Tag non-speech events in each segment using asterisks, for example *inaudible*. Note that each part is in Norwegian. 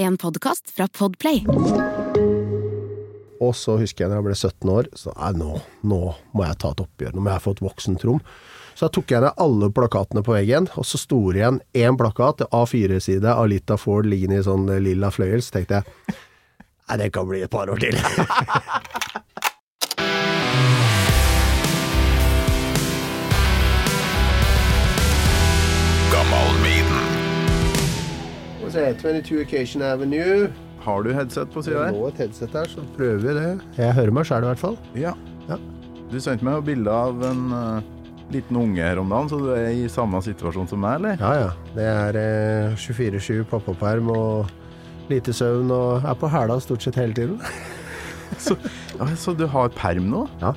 En podkast fra Podplay. Og så husker jeg da jeg ble 17 år, så nei, nå, nå må jeg ta et oppgjør. Nå må jeg få et voksentrom. Så da tok jeg ned alle plakatene på veggen, og så sto det igjen én plakat, A4-side av Lita Ford liggende i sånn lilla fløyel. Så tenkte jeg nei, det kan bli et par år til. *laughs* Og så er 22 Occasion Avenue. Har du headset på sida Det her? lå et headset der, så prøver vi det. Jeg hører meg sjøl i hvert fall. Ja. Ja. Du sendte meg jo bilde av en uh, liten unge her om dagen, så du er i samme situasjon som meg, eller? Ja ja. Det er uh, 24-7 pappaperm og lite søvn og er på hæla stort sett hele tiden. Så, ja, så du har perm nå? Ja.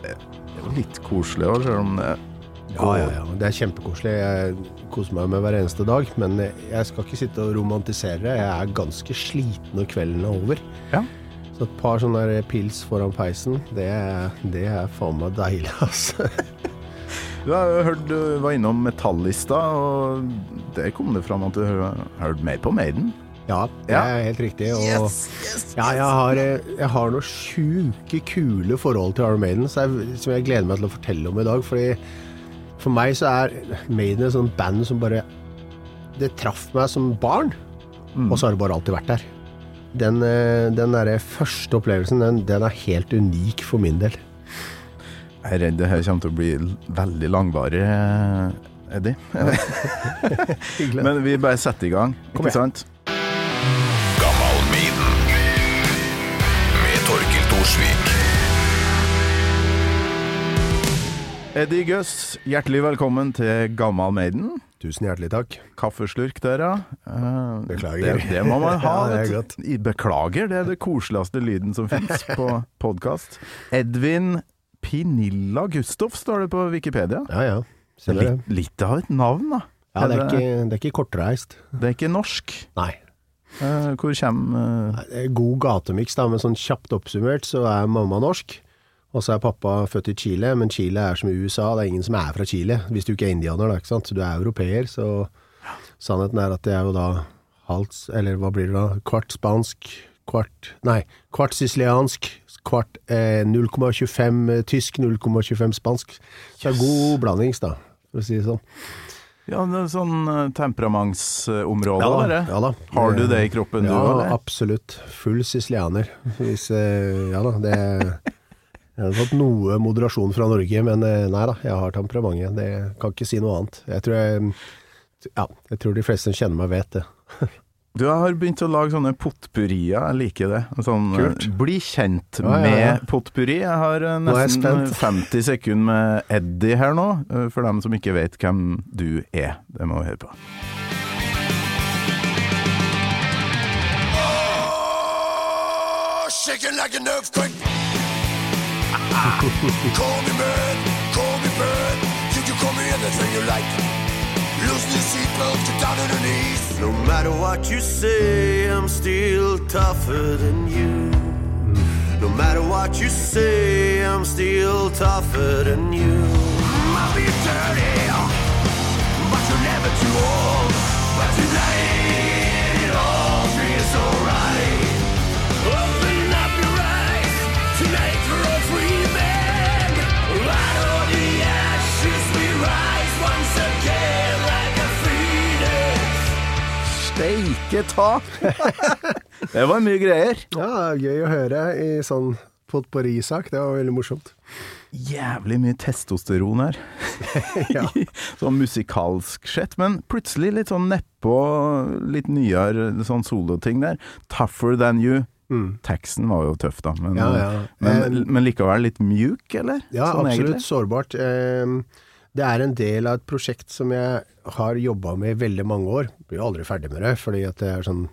Det er jo litt koselig òg, selv om det Ja, ja, ja. Det er kjempekoselig. Jeg koser meg med hver eneste dag. Men jeg skal ikke sitte og romantisere. Jeg er ganske sliten når kvelden er over. Ja. Så et par sånne pils foran peisen, det, er- det er faen meg deilig, *laughs* altså. Du har jo hørt du var innom Metallista, og det kom det fram at du har hørt mer på Maiden. Ja, det Ja. er helt riktig. Og ja, jeg har, jeg har noen sjuke kule forhold til Arm Maiden som jeg gleder meg til å fortelle om i dag. Fordi for meg så er Maiden et sånt band som bare Det traff meg som barn, og så har det bare alltid vært der. Den, eh, den derre første opplevelsen, den, den er helt unik for min del. Jeg er redd det her kommer til å bli veldig langvarig, eh, Eddie. *laughs* Men vi bare setter i gang, ikke sant? Eddie Guss, hjertelig velkommen til Gammal Maiden. Tusen hjertelig takk. Kaffeslurk der, ja. Eh, Beklager. Det, det må man *laughs* ha. Ja, det er. Beklager, det er det koseligste lyden som finnes *laughs* på podkast. Edvin Pinilla Gustoff står det på Wikipedia. Ja ja. Litt, litt av et navn, da. Ja, det er ikke, det er ikke kortreist. det er ikke norsk. Nei. Eh, hvor kommer eh, God gatemiks, da, men sånn kjapt oppsummert så er mamma norsk. Og så er pappa født i Chile, men Chile er som i USA, det er ingen som er fra Chile. Hvis du ikke er indianer, da, ikke sant. Så du er europeer, så sannheten er at det er jo da halvt Eller hva blir det da? Kvart spansk, kvart Nei, kvart siciliansk, kvart eh, 0,25 tysk, 0,25 spansk. Så det er god blandings, da, for å si det sånn. Ja, det er sånn eh, temperamentsområde, Ja da, ja da. Har du det i kroppen, du Ja, òg, Ja, absolutt. Full sicilianer. Hvis, eh, ja da, det Jeg har fått noe moderasjon fra Norge, men eh, nei da, jeg har temperamentet. Det kan ikke si noe annet. Jeg tror jeg Ja, jeg tror de fleste som kjenner meg, vet det. *laughs* Du har begynt å lage sånne potpurrier, jeg liker det. Sånn, eh, Kult. Bli kjent Ja, ja, ja. med potpurri. Jeg har eh, jeg nesten 50 sekunder med Eddie her nå, for dem som ikke vet hvem du er. Det må vi høre på. Oh, shaking like an earthquake. Call me man, call me bird. You call me anything you like. Loosen your seatbelt, get down on your knees. No matter what you say, I'm still tougher than you. No matter what you say, I'm still tougher than you. I might be dirty, but you're never too old. But tonight Steike ta! *laughs* det var mye greier. Ja, gøy å høre i sånn potpourri-sak. Det var veldig morsomt. Jævlig mye testosteron her. *laughs* Ja. *laughs* sånn musikalsk sett, men plutselig litt sånn nedpå, litt nyere sånn soloting der. Tougher than you. taxen var jo tøff, da, men, Mm. Ja, ja. men, Eh, men likevel litt mjuk, eller? Ja, Sånn absolutt. egentlig. Sårbart. Ehm, Det er en del av et prosjekt som jeg har jobba med i veldig mange år. Blir jo aldri ferdig med det, fordi at det er sånn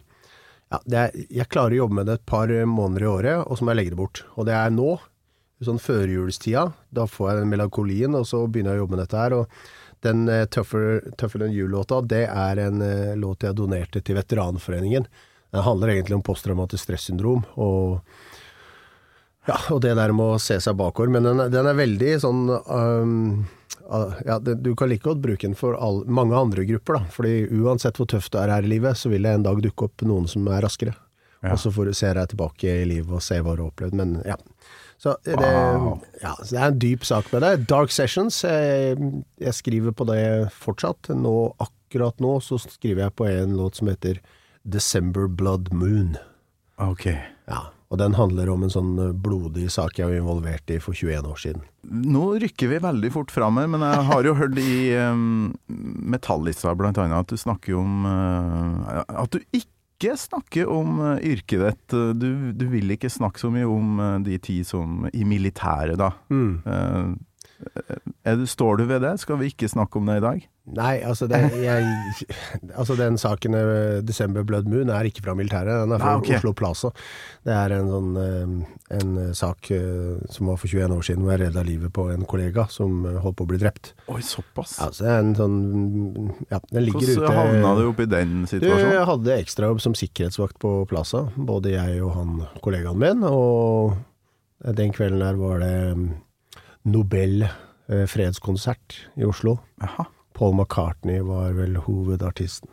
ja, er, Jeg klarer å jobbe med det et par måneder i året, og så må jeg legge det bort. Og det er nå, sånn førjulstida. Da får jeg den melankolien, og så begynner jeg å jobbe med dette her. Og den uh, Tougher, Tougher Than You-låta, det er en uh, låt jeg donerte til Veteranforeningen. Den handler egentlig om posttraumatisk stressyndrom, og ja, og det der med å se seg bakover. Men den, den er veldig sånn um, ja, Du kan like godt bruke den for all, mange andre grupper, da. Fordi uansett hvor tøft du er her i livet, så vil det en dag dukke opp noen som er raskere. Ja. Og så får du se deg tilbake i livet og se hva du har opplevd. Men ja. Så det, Wow. ja, så det er en dyp sak med det. Dark Sessions, jeg, jeg skriver på det fortsatt. Nå, akkurat nå så skriver jeg på en låt som heter December Blood Moon. Ok. Ja, og den handler om en sånn eh, blodig sak jeg var involvert i for 21 år siden. Nå rykker vi veldig fort fram her, men jeg har jo hørt i um, Metallista annet at du snakker om uh, At du ikke snakker om uh, yrket ditt. Du, du vil ikke snakke så mye om uh, de ti som i militæret, da. Eh, er står du ved det? Skal vi ikke snakke om det i dag? Nei, altså, det, jeg, altså den saken eh, December Blood Moon er ikke fra militæret, den er fra Nei, okay. Oslo Plaza. Det er en sånn eh, en eh, sak eh, som var for 21 år siden hvor jeg redda livet på en kollega som eh, holdt på å bli drept. Oi, såpass. Ja, så det er en sånn Ja, den ligger ute Hvordan havna du opp i den Du, situasjonen? jeg hadde ekstrajobb som sikkerhetsvakt på Plaza, både jeg og han kollegaen min, og den kvelden der var det mm, Nobel eh, fredskonsert i Oslo. Aha. Paul McCartney var vel hovedartisten.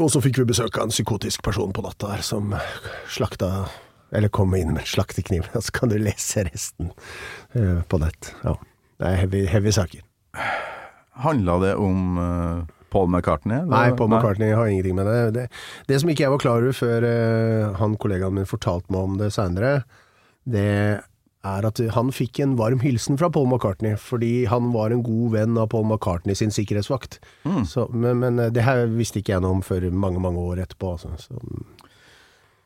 Og så fikk vi besøk av en psykotisk person på natta her som slakta Eller kom inn med en slaktekniv. Og *laughs* så kan du lese resten eh, på nett. Ja. Det er heavy, heavy saker. Handla det om eh, Paul McCartney? eller? Nei, Paul McCartney har ingenting med det. Det, det som ikke jeg var klar over før han kollegaen min fortalte meg om det seinere, det er at han fikk en varm hilsen fra Paul McCartney, fordi han var en god venn av Paul McCartney sin sikkerhetsvakt. Så, men, men eh, det her visste ikke jeg noe om før mange, mange år etterpå. Altså. Så,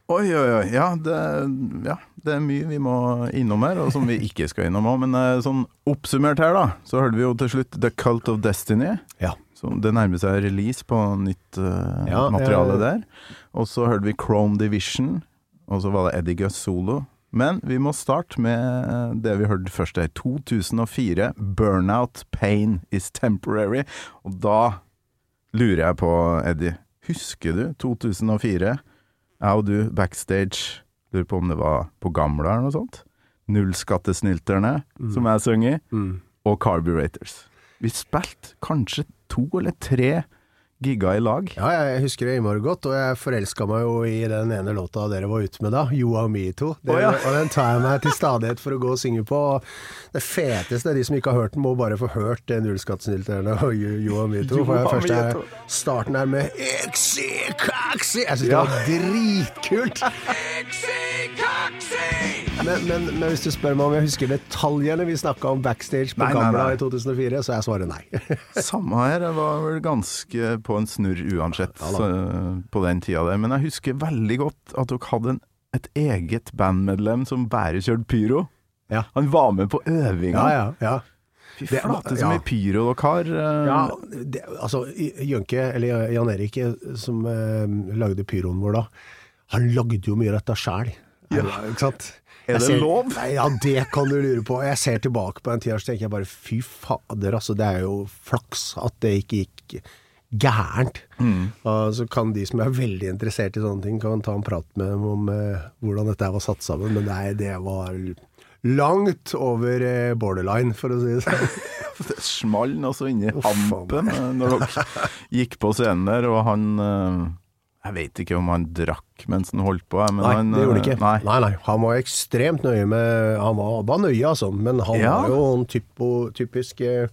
Oi, oi, oi. Ja det, ja, det er mye vi må innom her, og som vi ikke skal innom òg. Men eh, sånn oppsummert her, da, så hørte vi jo til slutt The Cult of Destiny. ja. Så det nærmer seg release på nytt uh, Ja, materiale der. Og så hørte vi Chrome Division, og så var det Eddie Guss solo. Men vi må starte med eh, det vi hørte først her. 2004, 'Burnout Pain Is Temporary'. Og da lurer jeg på, Eddie, husker du 2004? Jeg og du backstage, lurer på om det var på Gamla eller noe sånt? Nullskattesnylterne, som jeg synger, mm. og Carburetors. Vi spilte kanskje to eller tre gigger i lag. ja, jeg husker det innmari godt, og jeg forelska meg jo i den ene låta dere var ute med da, You and Me Too. Det, oh, ja. Og den tar jeg meg til stadighet for å gå og synge på. Og det feteste, de som ikke har hørt den, må bare få hørt det nullskattsnylterne og You, you and Me Too. For først er starten her med Exi kaksi'. Jeg syns Ja. det var dritkult. *laughs* Men, men, men hvis du spør meg om jeg husker detaljene vi snakka om backstage på Nei, Gamla nei. i 2004, så er svaret nei. *laughs* Samme her, jeg var vel ganske på en snurr uansett så, på den tida der. Men jeg husker veldig godt at dere hadde en, et eget bandmedlem som bare kjørte pyro. Ja. Han var med på øvinga. Ja, ja, ja. Fy flate så ja. mye pyro dere har. eh. Ja, det, altså Jønke, eller Jan Erik, eh, som eh, lagde pyroen vår da, han lagde jo mye av dette sjæl. Ja. Ikke sant? Er det ser- lov? Nei, ja, det kan du lure på. Jeg ser tilbake på den tida og tenker jeg bare fy fader, altså. Det er jo flaks at det ikke gikk gærent. Mm. Og så kan de som er veldig interessert i sånne ting, kan ta en prat med dem om eh, hvordan dette var satt sammen. Men nei, det var langt over eh, borderline, for å si det sånn. *laughs* Det small altså inni hampen eh, når dere gikk på scenen der, og han Jeg vet ikke om han drakk mens han holdt på, men Nei, han det gjorde han eh, ikke. Nei. Nei. nei, Han var ekstremt nøye med Han var, var nøye, altså, men han Ja. var jo en typo, typisk eh,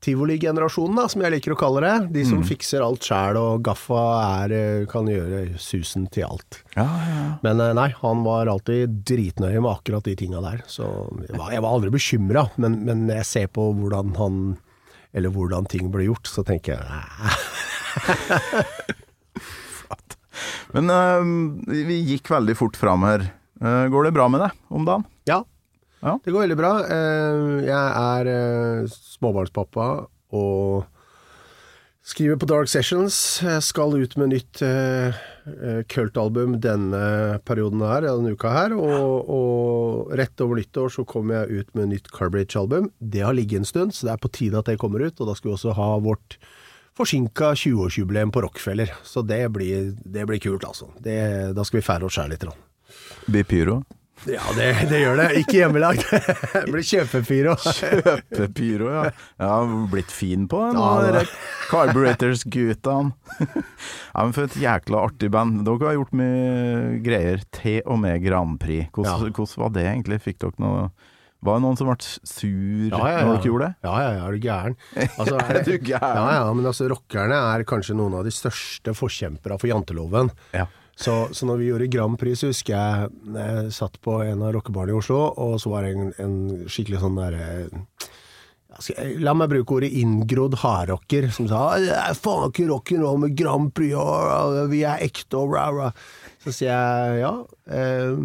tivoligenerasjonen, da, som jeg liker å kalle det. De Mm. som fikser alt sjæl, og Gaffa er, eh, kan gjøre susen til alt. Ja, ja. Men eh, nei, han var alltid dritnøye med akkurat de tinga der. Så jeg var, jeg var aldri bekymra, men, men jeg ser på hvordan han Eller hvordan ting ble gjort, så tenker jeg *laughs* "Nei, Men uh, vi gikk veldig fort fram her. Uh, går det bra med deg om dagen? Ja, Ja. det går veldig bra. Uh, Jeg er småbarnspappa og skriver på Dark Sessions. Jeg skal ut med nytt eh, kultalbum denne perioden her, denne uka her. Og, og rett over nyttår så kommer jeg ut med nytt Carbridge-album. Det har ligget en stund, så det er på tide at det kommer ut. Og da skal vi også ha vårt forsinka 20-årsjubileum på Rockefeller. Så det blir, det blir kult, altså. Det, da skal vi feire oss sjæl litt. Blir pyro? Ja, det, det gjør det. Ikke hjemmelagd. *laughs* Blir kjøpepyro. Kjøpepyro, ja. Jeg har blitt fin på den. Ja, Carburetors-gutta. *laughs* ja, men for et jækla artig band. Dere har gjort mye greier til og med Grand Prix. Hvordan, Ja. hvordan var det egentlig? Fikk dere noe Var det noen som ble sur Ja, ja, ja. når dere gjorde det? Ja, ja, ja, er du gæren? *laughs* Altså, Er du gæren? Ja, ja, men altså, rockerne er kanskje noen av de største forkjempere for janteloven. Ja. Så, så når vi gjorde Grand Prix, så husker jeg jeg satt på en av rockebarene i Oslo, og så var det en, en skikkelig sånn derre jeg- La meg bruke ordet inngrodd hardrocker, som sa «Det er faen ikke rock'n'roll med Grand Prix, og vi er ekte og rah, rah. Så sier jeg ja, eh,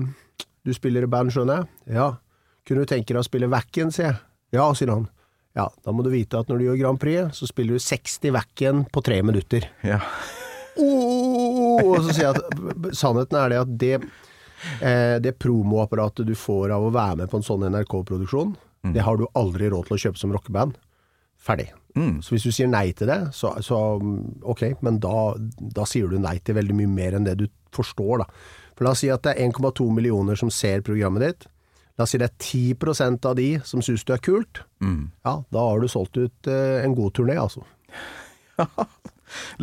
du spiller i band, skjønner jeg? Ja. Kunne du tenke deg å spille Wacken, sier jeg. Ja, sier han. Ja, da må du vite at når du gjør Grand Prix, så spiller du 60 Wacken på tre minutter. Ja. Oh, og så sier jeg at sannheten er det at det, eh, det promoapparatet du får av å være med på en sånn NRK-produksjon, det har du aldri råd til å kjøpe som rockeband. Ferdig. Så hvis du sier nei til det, så, så ok, men da, da sier du nei til veldig mye mer enn det du forstår, da. For la oss si at det er 1,2 millioner som ser programmet ditt. La oss si det er 10 av de som syns du er kult. Ja, da har du solgt ut eh, en god turné, altså. *laughs*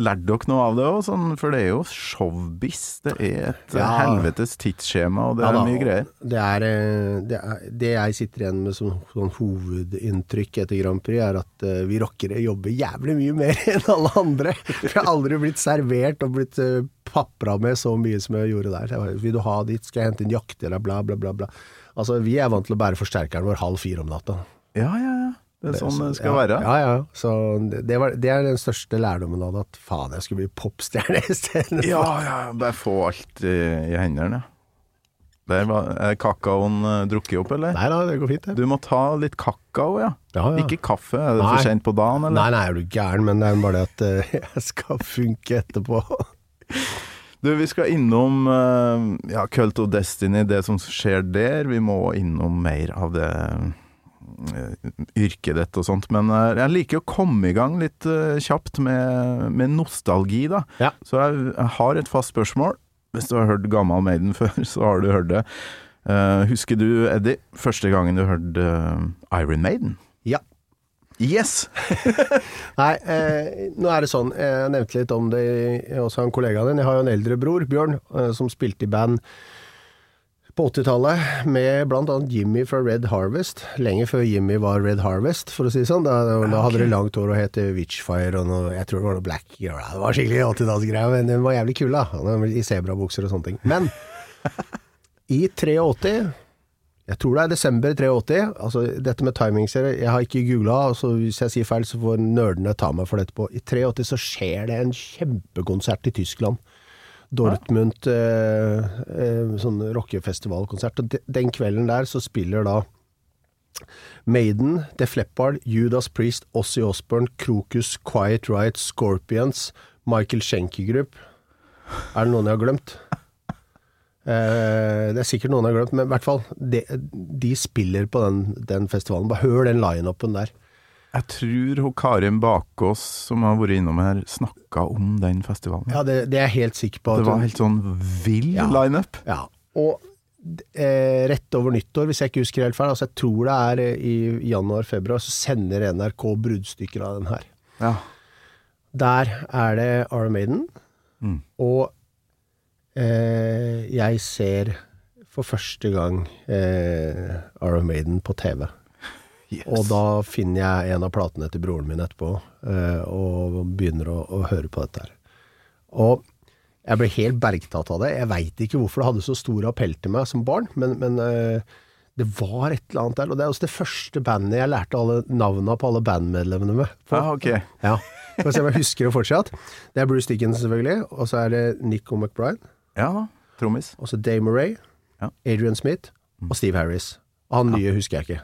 Lærte dere noe av det òg? Sånn, for det er jo showbiz. Det er et Ja. helvetes tidsskjema, og det Ja er mye greier. Det, er, eh, det, er, det jeg sitter igjen med som sånn hovedinntrykk etter Grand Prix, er at uh, vi rockere jobber jævlig mye mer *laughs* enn alle andre. Vi har aldri blitt servert og blitt uh, papra med så mye som jeg gjorde der. Jeg Vil du ha dit, skal jeg hente en jakt eller bla, bla, bla. bla. Altså, vi er vant til å bære forsterkeren vår halv fire om natta. Ja, ja, ja. Det er sånn det skal ja, være. Ja, ja. Så det, var, det er den største lærdommen av det, at faen, jeg skulle bli popstjerne *laughs* isteden. Ja, ja, bare få alt i, i hendene. Der var, er kakaoen eh, drukket opp, eller? Nei da, det går fint, det. Du må ta litt kakao, ja. Ja, ja. Ikke kaffe. Er det Nei. for sent på dagen, eller? Nei, nei, er du gæren, men det er bare det at eh, *laughs* jeg skal funke etterpå. Du, vi skal innom eh, ja, Cult of Destiny, det som skjer der. Vi må innom mer av det eh, yrket ditt og sånt. Men eh, jeg liker å komme i gang litt kjapt med, med nostalgi, da. Ja. Så jeg, jeg har et fast spørsmål. Hvis du har hørt Gammal Maiden *laughs* før, så har du hørt det. Uh, husker du, Eddie, første gangen du hørte Iron Maiden? Yes! *laughs* Nei, eh, nå er det sånn, jeg nevnte litt om det også en kollega din. Jeg har jo en eldre bror, Bjørn, eh, som spilte i band på 80-tallet med annet Jimmy fra Red Harvest. Lenge før Jimmy var Red Harvest, for å si det sånn. Da, da hadde de langt hår og het Witchfire og noe, jeg tror det var noe Black Girl. Det var skikkelig 80-tallsgreier, men den var jævlig kul, da. I sebrabukser og sånne ting. Men *laughs* i 83 jeg tror det er desember 83. Altså, dette med timingserie, jeg har ikke googla, så hvis jeg sier feil, så får nerdene ta meg for det etterpå. I 83 så skjer det en kjempekonsert i Tyskland. Dortmund eh, eh, sånn rockefestivalkonsert. Og de, den kvelden der så spiller da Maiden, Def Leppard, Judas Priest, Ossie Osbourne, Krokus, Quiet Riot, Scorpions, Michael Schenker Group. Er det noen jeg har glemt? Eh, det er sikkert noen har glemt, men i hvert fall, de, de spiller på den, den festivalen. Bare hør den line-upen der. Jeg tror hun Karin Bakås, som har vært innom her, snakka om den festivalen. Ja, det, det er jeg helt sikker på. Det var hun- helt sånn vill Ja. lineup. Ja, og eh, rett over nyttår, hvis jeg ikke husker helt feil, altså jeg tror det er eh, i januar-februar, så sender NRK bruddstykker av den her. Ja. Der er det Arm Maiden, Mm. og jeg ser for første gang eh, Iron Maiden på TV. Yes. Og da finner jeg en av platene til broren min etterpå, eh, og begynner å, å høre på dette her. Og jeg ble helt bergtatt av det. Jeg veit ikke hvorfor det hadde så stor appell til meg som barn, men, men eh, det var et eller annet der. Og det er også det første bandet jeg lærte alle navnene på alle bandmedlemmene med. på. Ah, okay. Ja. Skal vi se om jeg husker det fortsatt. Det er Bruce Dickens, selvfølgelig. Og så er det Nico McBride. Ja. Trommis. Og så Dave Murray. Ja. Adrian Smith. Og Steve Harris. Og han nye husker jeg ikke.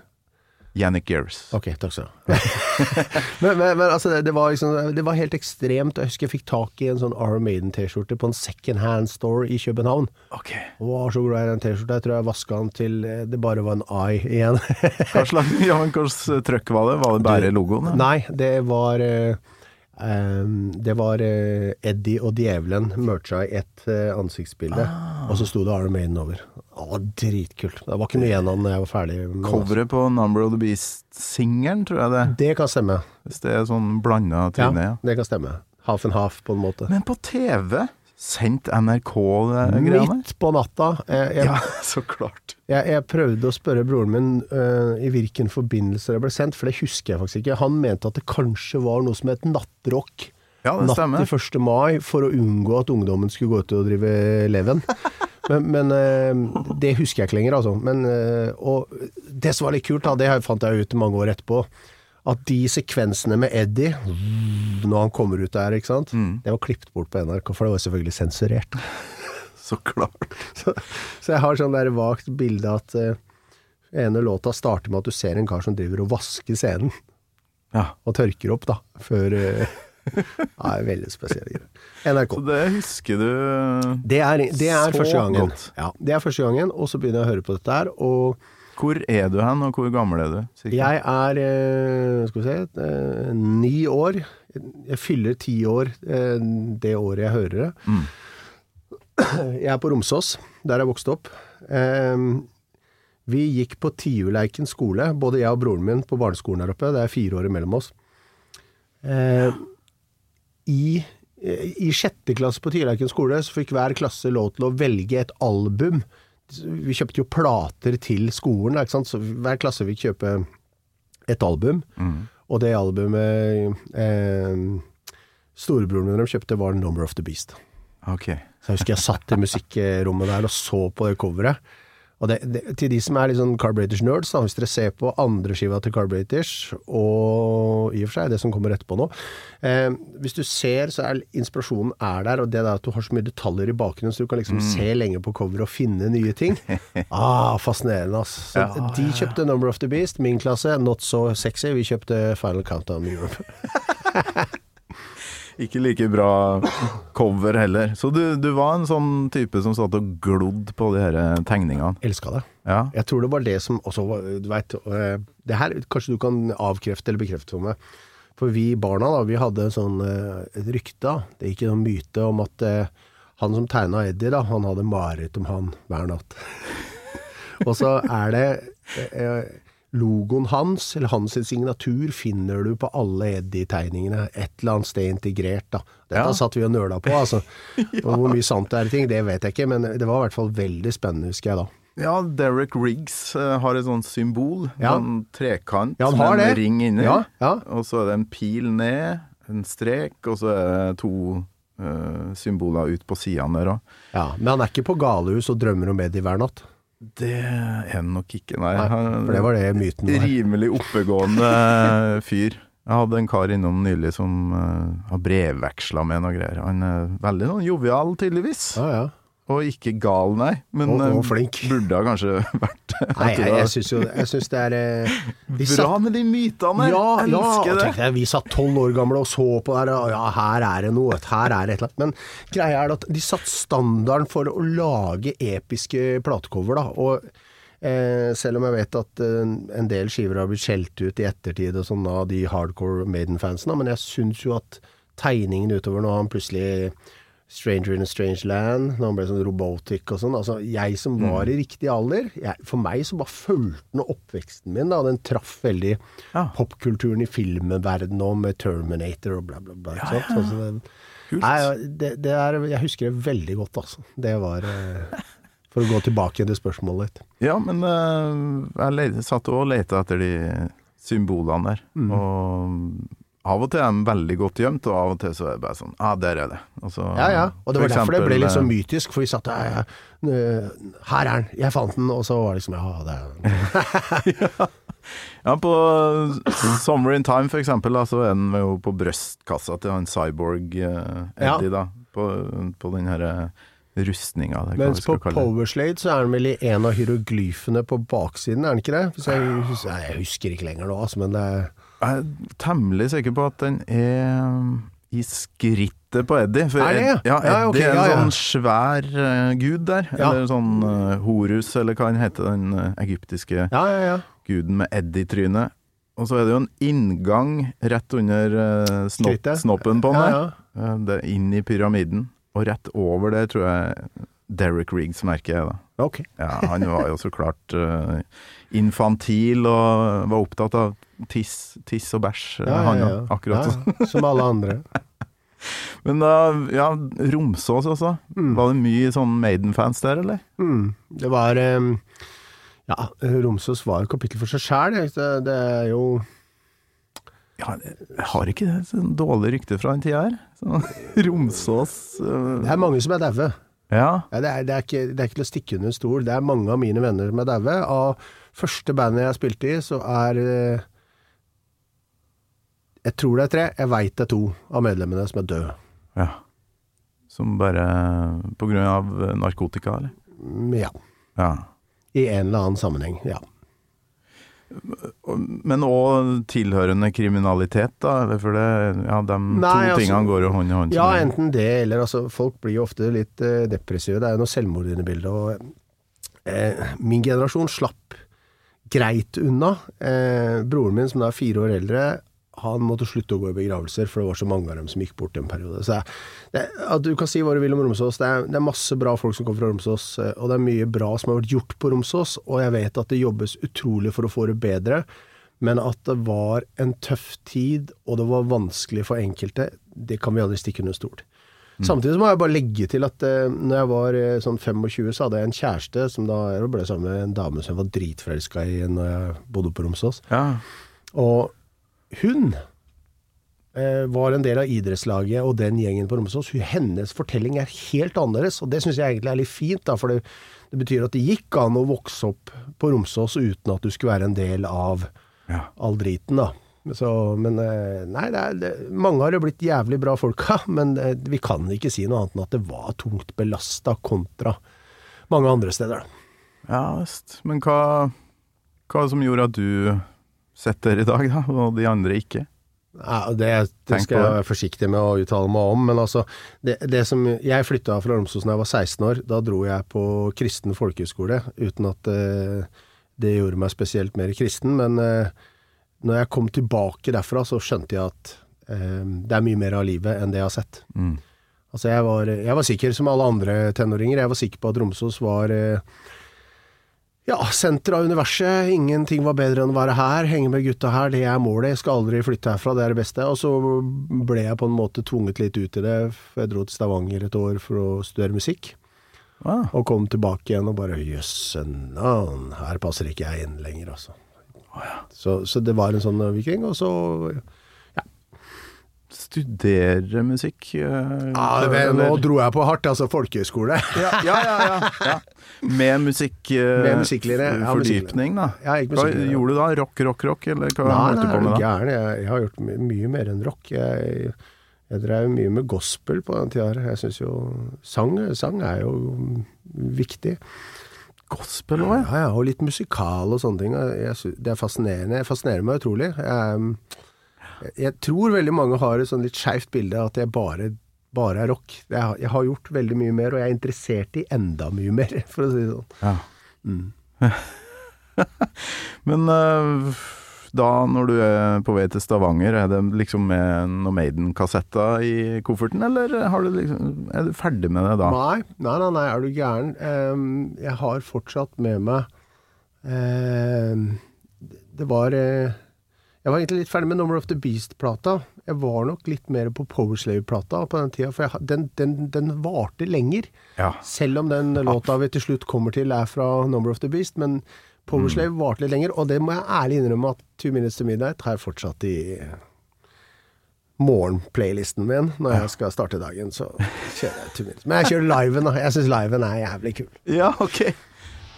Yannick Gears. Ok, takk skal du ha. *laughs* men, men, men altså, det, det, var liksom, det var helt ekstremt. Jeg husker jeg fikk tak i en sånn Arm Maiden-T-skjorte på en second hand store i København. Ok. Og var så glad i den T-skjorta. Jeg tror jeg vaska den til eh, det bare var en eye igjen. Hva slags ja, trøkk var det? Var det bare logoen? Nei, det var ehm, Det var eh, Eddie og Djevelen mercha i ett eh, ansiktsbilde, og så sto det Iron Maiden over. Det var dritkult. Det var ikke noe igjen av den når jeg var ferdig. Coveret på Number of the Beast-singelen, tror jeg det. Det kan stemme. Hvis det er sånn blanda Ja, tryne, ja. det kan stemme. Half and half, på en måte. Men på TV Sendt NRK det greiene? Midt på natta. Jeg, jeg, Ja, *laughs* så klart. jeg, jeg prøvde å spørre broren min uh, i hvilken forbindelse det ble sendt, for det husker jeg faktisk ikke. Han mente at det kanskje var noe som het nattrock. Ja, det Natt stemmer. til 1. mai, for å unngå at ungdommen skulle gå ut og drive leven. *laughs* Men, men uh, det husker jeg ikke lenger, altså. Men, uh, og det som var litt kult, da, det fant jeg ut mange år etterpå, at de sekvensene med Eddie, når han kommer ut der, ikke sant, Mm. det var klippet bort på NRK, for det var selvfølgelig sensurert. *laughs* Så klart. Så, så jeg har sånn der vagt bilde at uh, ene låta starter med at du ser en kar som driver og vasker scenen, Ja. og tørker opp, da, før uh, Ja, det er veldig spesielle greier. NRK. Så det husker du Det er, det er Så første gangen. godt. Ja, det er første gangen, og så begynner jeg å høre på dette her, og Hvor er du hen, og hvor gammel er du? cirka? jeg er, eh, skal vi se, eh, ni år. Jeg fyller ti år eh, det året jeg hører det. Mm. *clears throat* Jeg er på Romsås, der jeg vokste opp. Vi gikk på Tiurleiken skole, både jeg og broren min på barneskolen der oppe. Det er fire år mellom oss. I, I sjette klasse på Tiurleiken skole så fikk hver klasse lov til å velge et album. Vi kjøpte jo plater til skolen, ikke sant? så hver klasse fikk kjøpe et album. Og det albumet eh, storebroren min kjøpte, var 'Number of the Beast'. Okay. Så jeg husker jeg satt i musikkrommet der og så på det coveret. Og det, det, til de som er litt sånn Carburetors nerds, da, hvis dere ser på andre skiva til Carburetors, og i og for seg det som kommer etterpå nå eh, Hvis du ser, så er inspirasjonen er der, og det er at du har så mye detaljer i bakgrunnen, så du kan liksom se lenge på coveret og finne nye ting. *laughs* Ah, fascinerende, altså. Så Ja, de kjøpte Number of the Beast, min klasse, Not So Sexy. Vi kjøpte Final Countdown Europe. *laughs* Ikke like bra cover heller. Så du, du var en sånn type som satt og glodd på de her tegningene? Elska det. Ja. Jeg tror det var det som også var Du veit Det her kanskje du kan avkrefte eller bekrefte for meg. For vi barna, da, vi hadde sånn eh, et rykte, da. Det gikk en myte om at eh, han som tegna Eddie, da, han hadde mareritt om han hver natt. *laughs* Og så er det eh, Logoen hans, eller hans signatur, finner du på alle Eddie-tegningene. Et eller annet sted integrert, da. Dette Ja. satt vi og nøla på, altså. *laughs* Og hvor mye sant det er i ting, det vet jeg ikke, men det var i hvert fall veldig spennende, husker jeg da. ja, Derek Riggs eh, har et sånt symbol. Ja. En trekant Ja, med en ring inni. Ja, ja. Og så er det en pil ned, en strek, og så er det to eh, symboler ut på sidene der òg. Ja, men han er ikke på galehus og drømmer om Eddie hver natt. Det er han nok ikke, nei. Nei, for det var det myten var. Rimelig oppegående fyr. Jeg hadde en kar innom nylig som uh, har brevveksla med noe greier. Han er veldig jovial, tydeligvis. Ja, ja. Og ikke gal, nei. Men Og- og eh, flink. *laughs* burde ha kanskje *laughs* vært. Nei, Jeg jeg, jeg syns jo Jeg synes det er eh, vi var satt- Bra med de mytene! Ja, jeg ja, elsker og det. deg, vi satt tolv år gamle og så på det og ja, her er det noe, her er det et eller annet. Men greia er at de satt standarden for å lage episke platecover, da. Og eh, selv om jeg vet at eh, en del skiver har blitt skjelt ut i ettertid og sånn av de hardcore Maiden-fansene, men jeg syns jo at tegningen utover når han plutselig Stranger in a Strange Land, når han ble sånn robotic og sånn. Altså, jeg som Mm. var i riktig alder, jeg, for meg så bare fulgte den oppveksten min, da. Den traff veldig Ja. popkulturen i filmverdenen òg, med Terminator og bla, bla, bla. Ja, ja. Altså, det, Kult. nei, det, det er, jeg husker det veldig godt, altså. Det var eh, For å gå tilbake til spørsmålet ditt. Ja, men eh, jeg satt og leta etter de symbolene der. Mm. Og av og til er de veldig godt gjemt, og av og til så er det bare sånn Ja, ah, der er det. Og så, Ja, ja. Og det var derfor derfor det ble litt sånn eh, mytisk, for vi satt der Her er den, jeg fant den, og så var det liksom Ja, det er den. *laughs* Ja, på Summer in Time for eksempel, da, så er den jo på brystkassa til han Cyborg eh, Eddie, da. På, på den herre rustninga, eller hva Mens på. Powerslade så er den vel i en av hieroglyfene på baksiden, er den ikke det? Jeg, hus- jeg husker ikke lenger nå, altså, men det er Jeg er temmelig sikker på at den er i skrittet på Eddie. For Er det, ja? Ed- ja, Ja, Eddie er en ja, sånn svær uh, gud der. Eller sånn uh, Horus, eller hva han heter, den uh, egyptiske Ja, ja, ja. guden med Eddie-tryne. Og så er det jo en inngang rett under snopp, snoppen på han der. Det er inn i pyramiden. Og rett over det tror jeg Derek Riggs, merker jeg da. Okay. Ja, han var jo så klart eh, infantil og var opptatt av tiss, tiss og bæsj, Ja, han ja. Akkurat sånn. Ja, ja, som alle andre. *laughs* Men da, ja, Romsås også. Var det mye sånn Maiden-fans der, eller? Mm. Det var eh, Ja, Romsås var et kapittel for seg sjæl. Det, det er jo Ja, jeg har ikke det sånn dårlig rykte fra den tida her? Sånn, *laughs* Romsås uh... Det er mange som er daue. Ja. Ja, det, det, det er ikke til å stikke under en stol. Det er mange av mine venner som er daue. Første bandet jeg spilte i, så er eh, Jeg tror det er tre. Jeg veit det er to av medlemmene som er døde. ja. Som bare på grunn av narkotika, eller? Mm, Ja. Ja. I en eller annen sammenheng. Ja. Men òg tilhørende kriminalitet, da? For det, ja, de Nei, to altså- tingene går jo hånd i hånd. Ja, enten det, eller altså Folk blir jo ofte litt eh, depressive. Det er jo noe selvmord inne i bildet. Og eh, min generasjon slapp greit unna. Eh, broren min, som da er fire år eldre, han måtte slutte å gå i begravelser, for det var så mange av dem som gikk bort en periode. Så det, at Du kan si hva du vil om Romsås. Det er, det er masse bra folk som kommer fra Romsås, eh, og det er mye bra som har vært gjort på Romsås. Og jeg vet at det jobbes utrolig for å få det bedre. Men at det var en tøff tid, og det var vanskelig for enkelte, det kan vi aldri stikke under stol. Samtidig så må jeg bare legge til at uh, når jeg var uh, sånn 25, så hadde jeg en kjæreste som da ble sammen med en dame som jeg var dritforelska i når jeg bodde på Romsås. Ja. Og hun uh, var en del av idrettslaget og den gjengen på Romsås. Hennes fortelling er helt annerledes, og det syns jeg egentlig er litt fint. Da, for det, det betyr at det gikk an å vokse opp på Romsås uten at du skulle være en del av ja. all driten, da. Så, men eh, nei, det er, det, mange har jo blitt jævlig bra folka, *laughs* men det, vi kan ikke si noe annet enn at det var tungt belasta kontra mange andre steder. Ja visst. Men hva, hva som gjorde at du setter i dag, da, og de andre ikke? Ja, det, det skal jeg være forsiktig med å uttale meg om, men altså det, det som, Jeg flytta fra Romsås da jeg var 16 år. Da dro jeg på kristen folkehøyskole, uten at eh, det gjorde meg spesielt mer kristen. Men eh, når jeg kom tilbake derfra, så skjønte jeg at eh, det er mye mer av livet enn det jeg har sett. Mm. Altså jeg var, jeg var sikker, som alle andre tenåringer, jeg var sikker på at Romsås var eh, ja, senteret av universet. Ingenting var bedre enn å være her, henge med gutta her. Det er målet. Jeg skal aldri flytte herfra, det er det beste. Og så ble jeg på en måte tvunget litt ut i det. Jeg dro til Stavanger et år for å studere musikk. Ah, Og kom tilbake igjen og bare jøsse her passer ikke jeg inn lenger, altså. Så, så det var en sånn viking, og så studere musikk? Øh, ja, men, Nå dro jeg på hardt, altså folkehøyskole. ja, ja, ja, ja, ja. Med musikk... øh, Med musikklinje, ja, Fordypning, da. Ja, ikke Hva gjorde du da? Rock, rock, rock? Eller hva Nei, holdt du på med da? gæren? Jeg, jeg har gjort my mye mer enn rock. Jeg, jeg drev mye med gospel på den tida. Jeg syns jo sang, sang er jo viktig. Gospel òg, ja. Ja, og litt musikal og sånne ting. Jeg, det er fascinerende. Det fascinerer meg utrolig. Jeg, jeg tror veldig mange har et sånn litt skeivt bilde av at jeg bare, bare er rock. Jeg, har- jeg har gjort veldig mye mer, og jeg er interessert i enda mye mer, *laughs* for å si det sånn. ja. *laughs* Men eh, da, når du er på vei til Stavanger, er det liksom med noen Maiden-kassetter i kofferten, eller har du liksom, er du ferdig med det da? Nei, nei, nei, nei, er du gæren. Jeg har fortsatt med meg Det var eh, Jeg var egentlig litt ferdig med Number of the Beast-plata. Jeg var nok litt mer på Powerslave-plata på den tida, for jeg, den, den, den varte lenger. Ja. Selv om den låta vi til slutt kommer til er fra Number of the Beast, men Powerslave varte litt lenger, og det må jeg ærlig innrømme at Two Minutes to Midnight har jeg fortsatt i morgenplaylisten min når jeg skal starte dagen, så kjører jeg Two Minutes. Men jeg kjører liven, da. Jeg syns liven er jævlig kul. Ja, ok.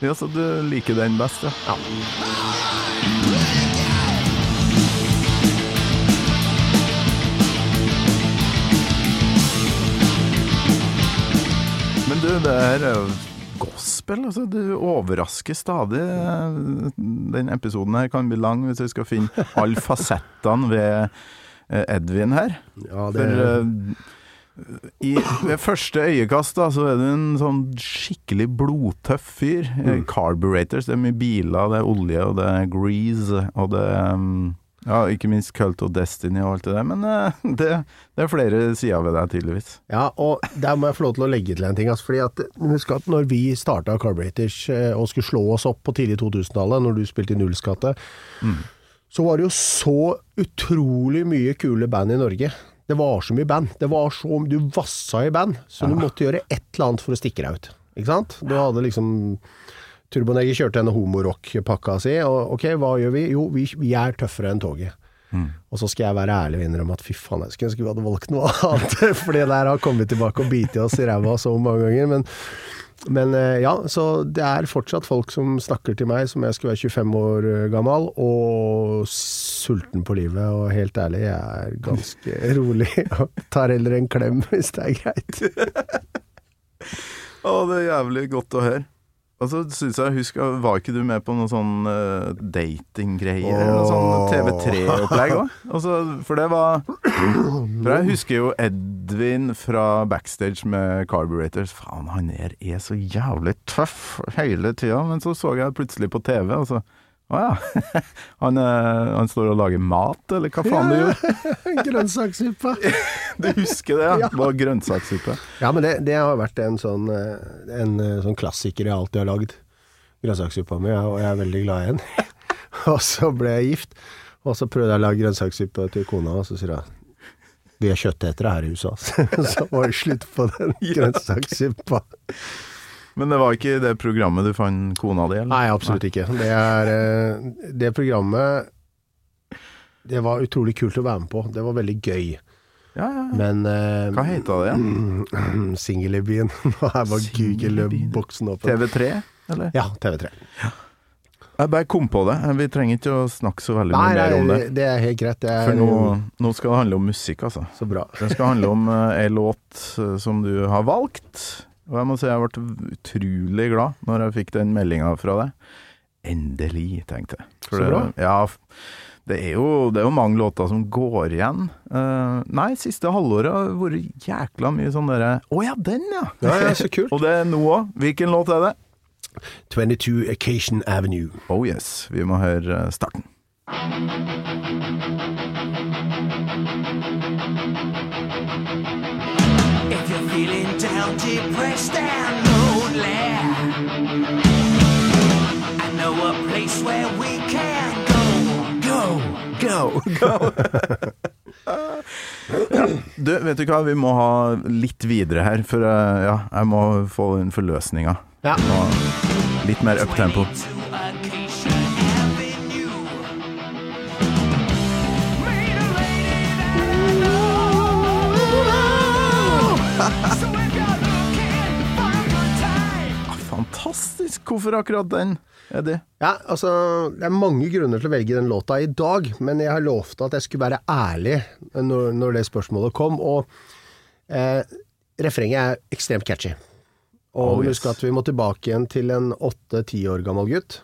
Ja, Så du liker den best, ja? Men du, det her er jo gospel. Altså, du overrasker stadig. Den episoden her kan bli lang hvis vi skal finne alle *laughs* fasettene ved eh, Edvin her. Ja, det, For uh, i, ved første øyekast da, så er du en sånn skikkelig blodtøff fyr. Mm. Carburetors, det er mye biler, det er olje, og det er grease, og det er um, Ja, ikke minst Cult of Destiny og alt det der, men uh, *laughs* det, det er flere sider ved deg, tydeligvis. Ja, og der må jeg få lov til å legge til en ting. Altså, fordi at, husk at når vi starta Carburetors eh, og skulle slå oss opp på tidlig 2000-tallet, når du spilte i Nullskatte, så var det jo så utrolig mye kule band i Norge. Det var så mye band. Det var så, du vassa i band, så du måtte gjøre et eller annet for å stikke deg ut. Ikke sant? Du hadde liksom Turboneger kjørte denne homorock-pakka si, og ok, hva gjør vi? Jo, vi, vi er tøffere enn toget. Og så skal jeg være ærlig og innrømme at fy faen, jeg skulle ønske vi hadde valgt noe annet. *laughs* For det der har kommet tilbake og bitt i oss i ræva så mange ganger. Men, men eh, ja, så det er fortsatt folk som snakker til meg som jeg skulle være 25 år eh, gammel, og sulten på livet. Og helt ærlig, jeg er ganske *laughs* rolig. Og tar heller en klem hvis det er greit. *laughs* Å, det er jævlig godt å høre. Og så syns jeg, husk, var ikke du med på noen sånn uh, datinggreier? eller Noe sånn TV3-opplegg òg? Altså, for det var For jeg husker jo Edvin fra backstage med Carburetors. Faen, han er, er så jævlig tøff hele tida. Men så så jeg plutselig på TV, og så Å ja. *laughs* Han, eh, han står og lager mat, eller hva faen du gjorde? *laughs* grønnsakssuppe. *laughs* Du husker det, ja? Det var grønnsakssuppe. Ja, men det, det har vært en sånn, eh, en eh, sånn klassiker jeg alltid har lagd. Grønnsakssuppa mi, og jeg er veldig glad i den. og så ble jeg gift, og så prøvde jeg å lage grønnsakssuppe til kona, og så sier hun vi er kjøttetere her i huset, altså. så var det slutt på den grønnsakssuppa. Men det var ikke det programmet du fant kona di, eller? Nei, absolutt ikke. Det er eh, Det programmet Det var utrolig kult å være med på. Det var veldig gøy. Ja, ja, ja. Men uh, Hva heter det igjen? Singel i byen. Nå er bare Google-boksen åpen. TV3, eller? Ja, TV3. Jeg bare kom på det. Vi trenger ikke å snakke så veldig mye mer om det. det er helt greit. Det er For nå, nå skal det handle om musikk, altså. så bra. Det skal handle om uh, ei låt eh, som du har valgt. Og jeg må si jeg ble utrolig glad når jeg fikk den meldinga fra deg. Endelig, tenkte jeg. For Så bra. Det, ja, det er, jo, det er jo mange låter som går igjen. Uh, nei, siste halvåret har vært jækla mye sånn derre Å ja, den, ja! Ja, ja, så kult. *laughs* Og det er nå òg. Hvilken låt er det? 22 Occasion Avenue. Oh yes, vi må høre eh, starten. Feeling depressed and lonely, I know a place where we can go. Go. Go! *laughs* Du, vet du hva, vi må ha litt videre her, for eh, ja, jeg må få inn forløsninga. Ja. Litt mer uptempo. Fantastisk! Hvorfor akkurat den, Eddie? Ja, altså, det er mange grunner til å velge den låta i dag, men jeg har lovt at jeg skulle være ærlig når, når det spørsmålet kom, og eh, refrenget er ekstremt catchy. Og Oh, yes. husk at vi må tilbake igjen til en åtte-ti år gammel gutt.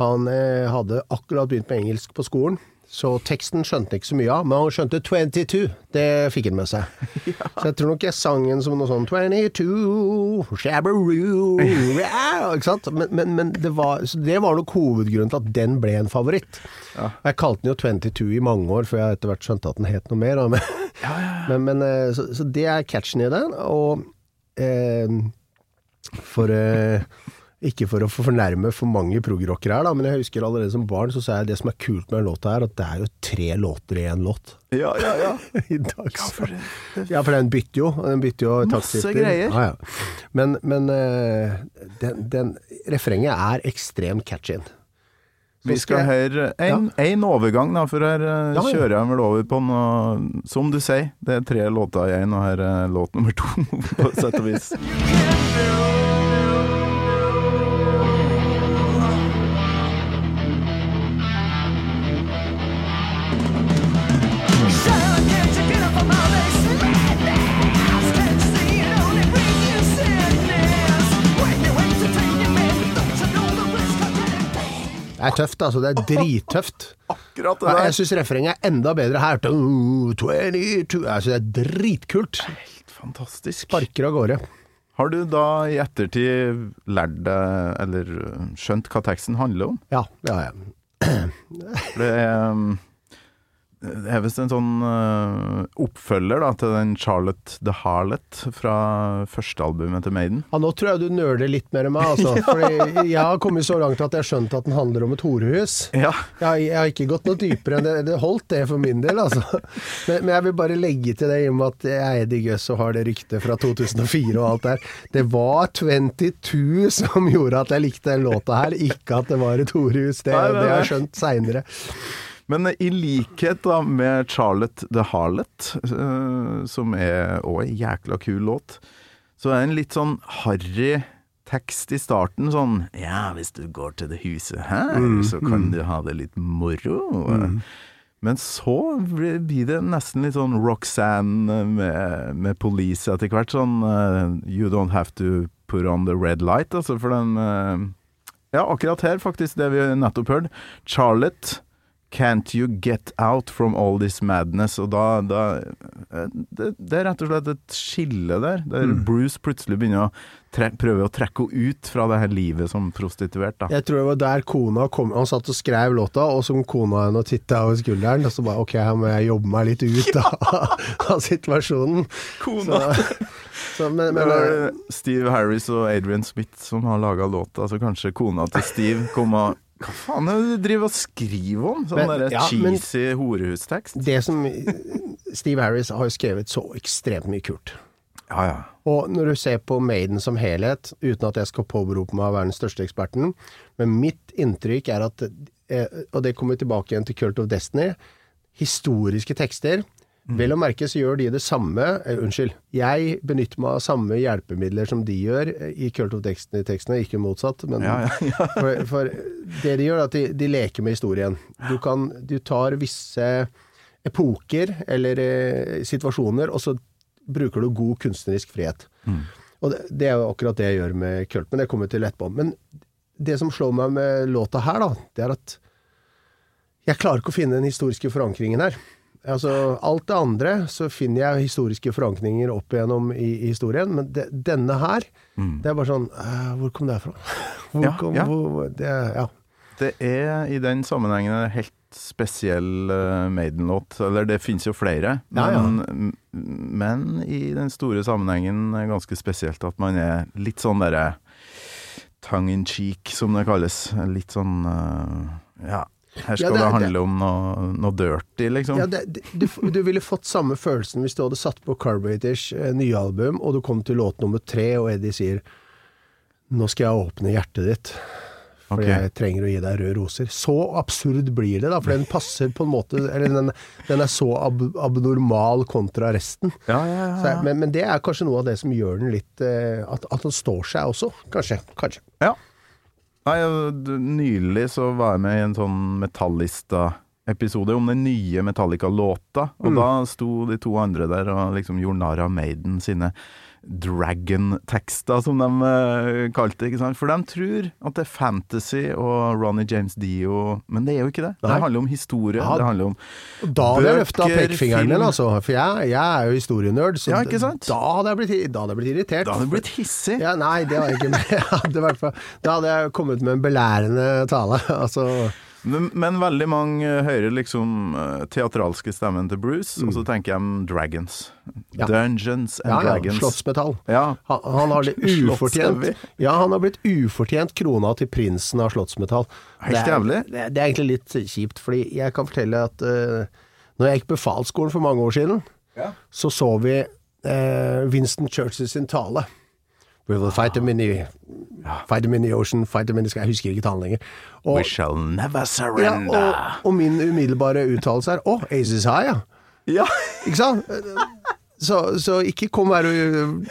Han eh, hadde akkurat begynt med engelsk på skolen, så teksten skjønte han ikke så mye av, men han skjønte 22. Det fikk han med seg. *laughs* Så jeg tror nok jeg sang den som noe sånn 22, shabberoo, *laughs* ja, ikke sant? Men, men, men det, var, så det var nok hovedgrunnen til at den ble en favoritt. Jeg kalte den jo 22 i mange år, før jeg etter hvert skjønte at den het noe mer. Men, *laughs* men, men, eh, så, så det er catchen i den, og eh, for eh, ikke for å fornærme for mange progrockere her, da, men jeg husker allerede som barn så sa jeg det som er kult med den låta her, at det er jo tre låter i én låt. Ja, ja, ja. *laughs* I dags. Ja, for den bytter jo. Den bytter jo Masse greier. Ja, ja. Men, men eh, den, den refrenget er ekstremt catchy. Vi skal høre en, en overgang, da, for her eh, Ja, ja. kjører jeg vel over på noe Som du sier, det er tre låter i én, og her er låt nummer to, *laughs* på sett og vis. Det er tøft, altså. Det er drittøft. *laughs* Akkurat det der. jeg syns refrenget er enda bedre her. 22, altså, det er dritkult. Helt Fantastisk. Sparker av gårde. Har du da i ettertid lært deg, eller skjønt hva teksten handler om? Ja, det har jeg. *clears throat* Det er um, det er visst en sånn uh, oppfølger da, til den Charlotte the Harlot fra førstealbumet til Maiden. Ja, nå tror jeg du nøler litt mer enn meg, altså. *laughs* Fordi jeg har kommet så langt at jeg har skjønt at den handler om et horehus. Ja. Jeg, jeg har ikke gått noe dypere enn det. Det holdt det for min del, altså. Men, men jeg vil bare legge til det i og med at jeg er Guss og har det ryktet fra 2004 og alt der. Det var 22 som gjorde at jeg likte den låta her, ikke at det var et horehus. Det, Nei, nei, det har jeg skjønt seinere. Men i likhet da med Charlotte the Harlot, eh, som er òg en jækla kul låt, så er det en litt sånn harry tekst i starten, sånn Ja, hvis du går til det huset her, så kan du ha det litt moro. Men så blir blir det nesten litt sånn Roxanne med, med Police etter hvert. Sånn uh, You don't have to put on the red light, altså, for den uh, Ja, akkurat her, faktisk, det vi nettopp hørte. Charlotte Can't you get out from all this madness? Og da, da eh, det, det er rett og slett et skille der, der Bruce plutselig begynner å tre, prøve å trekke henne ut fra det her livet som prostituert. da. Jeg tror det var der kona kom Han satt og skrev låta, og så kom kona henne titta over skulderen, og så bare ok, her må jeg jobbe meg litt ut av, av situasjonen. Kona! Så, så, men, Det var Steve Harris og Adrian Smith som har laga låta, så kanskje kona til Steve kom og Hva faen er det du driver og skriver om? Sånn Men- derre ja, cheesy horehustekst? det som Steve Harris har jo skrevet så ekstremt mye kult. Ja ja. Og når du ser på Maiden som helhet, uten at jeg skal påberope meg å være den største eksperten, men mitt inntrykk er at, eh, og det kommer tilbake igjen til Cult of Destiny, historiske tekster Vel å merke så gjør de det samme eh, Unnskyld. Jeg benytter meg av samme hjelpemidler som de gjør eh, i Cult of Destiny-tekstene, ikke motsatt. Men Ja, ja, ja. *laughs* For, for det de gjør, er at de, de leker med historien. Du, kan, du tar visse epoker eller eh, situasjoner, og så bruker du god kunstnerisk frihet. Og det, det er jo akkurat det jeg gjør med Kult, men det kommer vi til etterpå. Men det som slår meg med låta her, da, det er at jeg klarer ikke å finne den historiske forankringen her. Altså, alt det andre så finner jeg historiske forankringer opp igjennom i, i historien, men de, denne her, det er bare sånn uh, Hvor kom det fra? *laughs* Hvor Ja, kom, ja. Hvor, det, ja. Det er i den sammenhengen en helt spesiell uh, Maiden-låt. Eller det fins jo flere, Ja, ja. men, men i den store sammenhengen er det ganske spesielt at man er litt sånn derre tongue in cheek, som det kalles. Litt sånn uh, Ja, her skal Ja, det det, handle om noe, noe dirty, liksom. Ja, det, du, du ville fått samme følelsen hvis du hadde satt på Carburetors eh, nye album, og du kom til låt nummer tre, og Eddie sier Nå skal jeg åpne hjertet ditt, fordi okay. jeg trenger å gi deg røde roser. Så absurd blir det, da, for den passer på en måte Eller den, den er så ab, abnormal kontra resten. ja, ja, ja, jeg- men, men det er kanskje noe av det som gjør den litt eh, at, at den står seg også. Kanskje. Kanskje. Ja. Nei, nylig så var jeg med i en sånn Metallista-episode om den nye Metallica-låta, og da sto de to andre der og liksom gjorde narr av Maiden sine Dragon-tekster, som de eh, kalte det. ikke sant? For de tror at det er fantasy og Ronny James Dio, men det er jo ikke det. Det handler om historie. Ja. Det handler om Og da hadde jeg løfta Bøker, pekefingeren min, altså. For jeg, jeg er jo historienerd. Så Ja, ikke sant? Da hadde blitt, da hadde jeg blitt irritert. Da hadde du blitt hissig. Ja, nei, det var jeg ikke. *laughs* Jeg hadde da hadde jeg kommet med en belærende tale. *laughs* Altså, Men, men veldig mange hører liksom eh, teatralske stemmen til Bruce, og så tenker de Dragons. Mm. Ja. Dungeons and ja, ja, Dragons. slottsmetall. Ja. Han, han har det *laughs* ufortjent Ja, han har blitt ufortjent krona til prinsen av slottsmetall. Helt jævlig. Det, det er egentlig litt kjipt, fordi jeg kan fortelle at uh, når jeg gikk befalsskolen for mange år siden, så så vi uh, Winston Churchill sin tale. We will fight them in the, fight them in the ocean, fight them in the sky. Jeg husker ikke talen lenger. Og, We shall never ja, surrender. og, og min umiddelbare uttalelse er Å, Aces High, ja. Ja. Ikke sant? Så, så ikke kom her og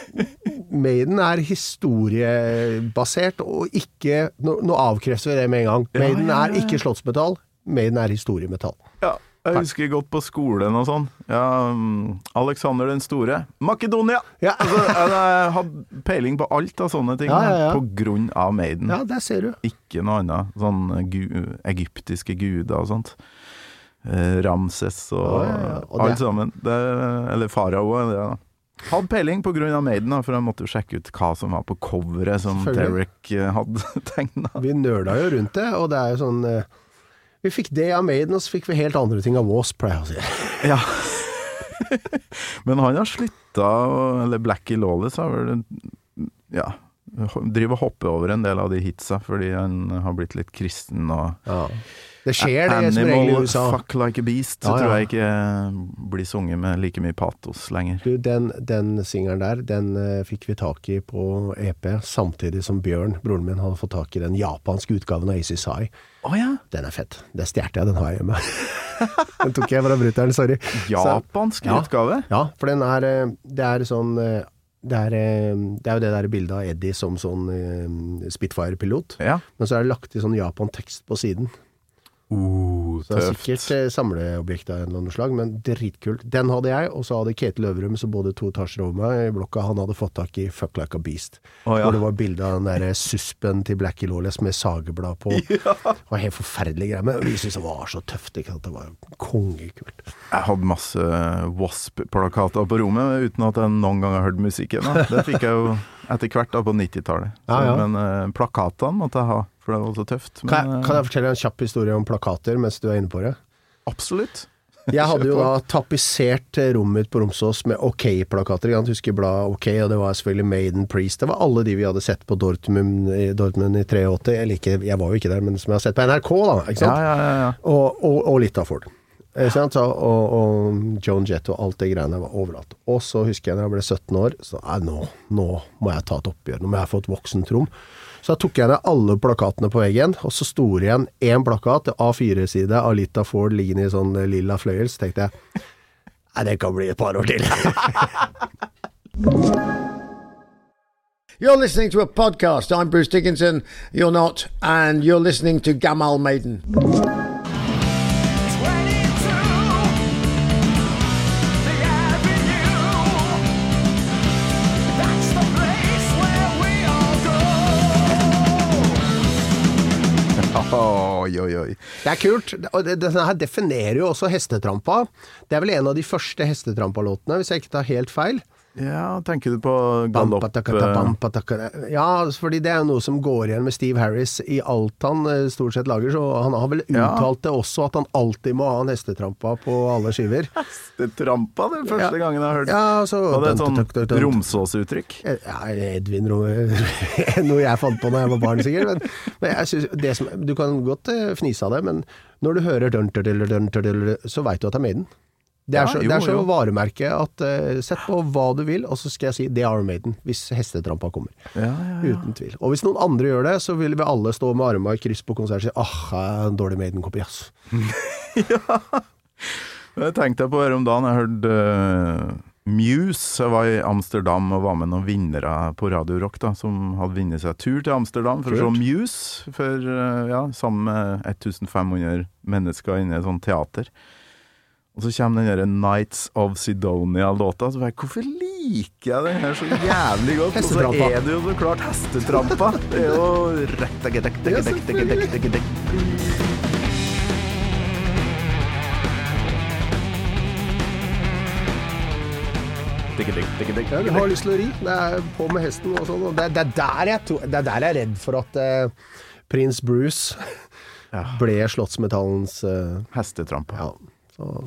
Maiden er historiebasert, og ikke Nå, nå avkrefter vi det med en gang. Ja, Maiden ja, ja, er ikke slottsmetall, Maiden er historiemetall. Jeg husker godt på skolen og sånn. Ja, mm, Alexander den store. Makedonia! Ja. Altså, jeg hadde peiling på alt av sånne ting Ja, ja, på grunn av Maiden. Ja, der ser du. Ikke noe annet. Sånn gu egyptiske guder og sånt. Eh, Ramses og. Og alt det- sammen. Det, eller faraoer. Ja. Hadde peiling av Maiden, da, for jeg måtte jo sjekke ut hva som var på coveret som. Derek eh, hadde *laughs* tegna. Vi nøla jo rundt det, og det er jo sånn eh, Vi fikk det av Maiden, og så fikk vi helt andre ting av Wasp, pleier jeg å si. *laughs* Ja. *laughs* Men han har slutta, eller Blackie Lawless har vel Ja. Driver og hopper over en del av de hitsa fordi han har blitt litt kristen og Ja. Det skjer det som regel i USA. fuck like a beast Ja, tror jeg ikke blir sunget med like mye patos lenger. Du, den, den singelen der, den uh, fikk vi tak i på EP, samtidig som Bjørn, broren min, hadde fått tak i den japanske utgaven av Easy Sai. Å ja! Den er fett. Det stjal jeg, den har jeg hjemme. *laughs* den tok jeg fra brutter'n, sorry. Japansk Ja. utgave? Ja, for den er eh, Det er sånn eh, det er, eh, det er jo det der bildet av Eddie som sånn Spitfire-pilot. Ja. Men så er det lagt i sånn Japan-tekst på siden. Uh, Så det er tøft. sikkert eh, samleobjekt av en eller annen slag, men dritkult. Den hadde jeg, og så hadde Ketil Øvrum, som bodde to etasjer over meg i blokka, han hadde fått tak i Fuck Like a Beast. Oh, ja. Hvor det var bilde av den der suspen til Blackie Lawless med sageblad på. *laughs* Det var helt forferdelig greie, men vi syntes det var så tøft. Ikke? sant? Det var kongekult. Jeg hadde masse Wasp-plakater på rommet uten at jeg noen gang har hørt musikken. Det fikk jeg jo etter hvert da på 90-tallet. Ja, ja. Men eh, plakatene måtte jeg ha, for det var så tøft. Men, Kan jeg, kan eh, jeg fortelle en kjapp historie om plakater mens du er inne på det? Absolutt. Jeg hadde jo da tapetsert rommet mitt på Romsås med OK-plakater. Jeg husker bladet OK, og det var selvfølgelig Maiden Priest. Det var alle de vi hadde sett på Dortmund, i- Dortmund i 83. Eller ikke, jeg var jo ikke der, men som jeg har sett på NRK, da. Ikke sant? ja, ja, ja. Og, og, og litt av Ford. Eh, og, og Joan Jett og alt det greiene var overalt. Og så husker jeg da jeg ble 17 år, så nei, nå, nå må jeg ta et oppgjør. Nå må jeg få et voksent rom. Så da tok jeg ned alle plakatene på veggen, og så sto det igjen én plakat, A4-side av Lita Ford liggende i sånn lilla fløyel. Så tenkte jeg nei, det kan bli et par år til. *laughs* You're listening to a podcast. I'm Bruce Dickinson. You're not. And you're listening to Gamal Maiden. Det er kult. Og denne her definerer jo også hestetrampa. Det er vel en av de første hestetrampalåtene, hvis jeg ikke tar helt feil. Ja, tenker du på galopp eh. Ja, fordi det er jo noe som går igjen med Steve Harris i alt han eh, stort sett lager. Så han har vel uttalt det også, at han alltid må ha en hestetrampa på alle skiver. *laughs* Hestetrampa, Det er første gangen jeg har hørt Ja, så Og det er et sånt sånn. Romsås-uttrykk. Ja, Edvin *laughs* Noe jeg fant på da jeg var barn, sikkert. Men, men jeg det som, du kan godt eh, fnise av det, men når du hører så veit du at det er Maiden. Det er Ja, så, jo, det er så varemerke at uh, sett på hva du vil, og så skal jeg si det er Maiden, hvis hestetrampa kommer. Ja, ja, ja. Uten tvil. Og hvis noen andre gjør det, så vil vi alle stå med armene i kryss på konsert og si ah, jeg er en dårlig Maiden-kopi, ass. *laughs* Det tenkte jeg på her om dagen. Jeg hørte uh, Muse. Jeg var i Amsterdam og var med noen vinnere på Radio Rock da, som hadde vunnet seg tur til Amsterdam for å se Muse. For, uh, ja, sammen med 1500 mennesker inne i et sånt teater. Og så kommer den der Nights of Sidonia-låta. Så bare, Hvorfor liker jeg den her så jævlig godt? Og så er det jo så klart hestetrampa. Det er jo rett Ja, du har lyst til å ri. Det er på med hesten og sånn. Det, det, er jeg, det er der jeg er redd for at eh, prins Bruce ble slottsmetallens eh, Hestetrampa. Ja. Så.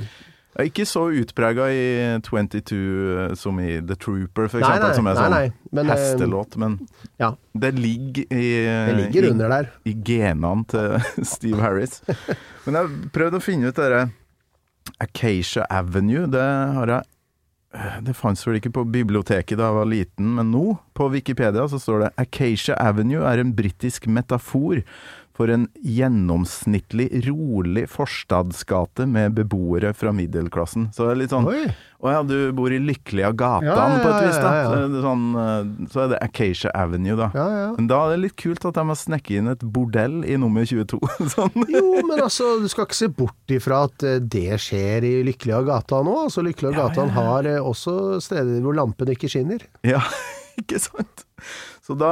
Jeg er ikke så utprega i 22 eh, som i The Trooper, for eksempel, nei, som er sånn nei, men, eh, hestelåt. Men Ja. det ligger i Det ligger under der. i genene til *laughs* Steve Harris. Men jeg prøvde å finne ut dette Acacia Avenue. Det har jeg det fantes vel ikke på biblioteket da jeg var liten, men nå, på Wikipedia, så står det Acacia Avenue er en britisk metafor for en gjennomsnittlig rolig forstadsgate med beboere fra middelklassen. Så det er litt sånn Oi. Å ja, du bor i lykkelige gatan Ja, ja, på et vis, da. Så, er det sånn, eh, så er det Acacia Avenue, da. Ja, ja. Men da er det litt kult at de har snekket inn et bordell i nummer 22. *laughs* sånn. Jo, men altså, du skal ikke se bort ifra at eh, det skjer i Lykkelige gata nå. Altså, Lykkelige Ja, gata har eh, også steder hvor lampen ikke skinner. Ja, *laughs* ikke sant? Så da,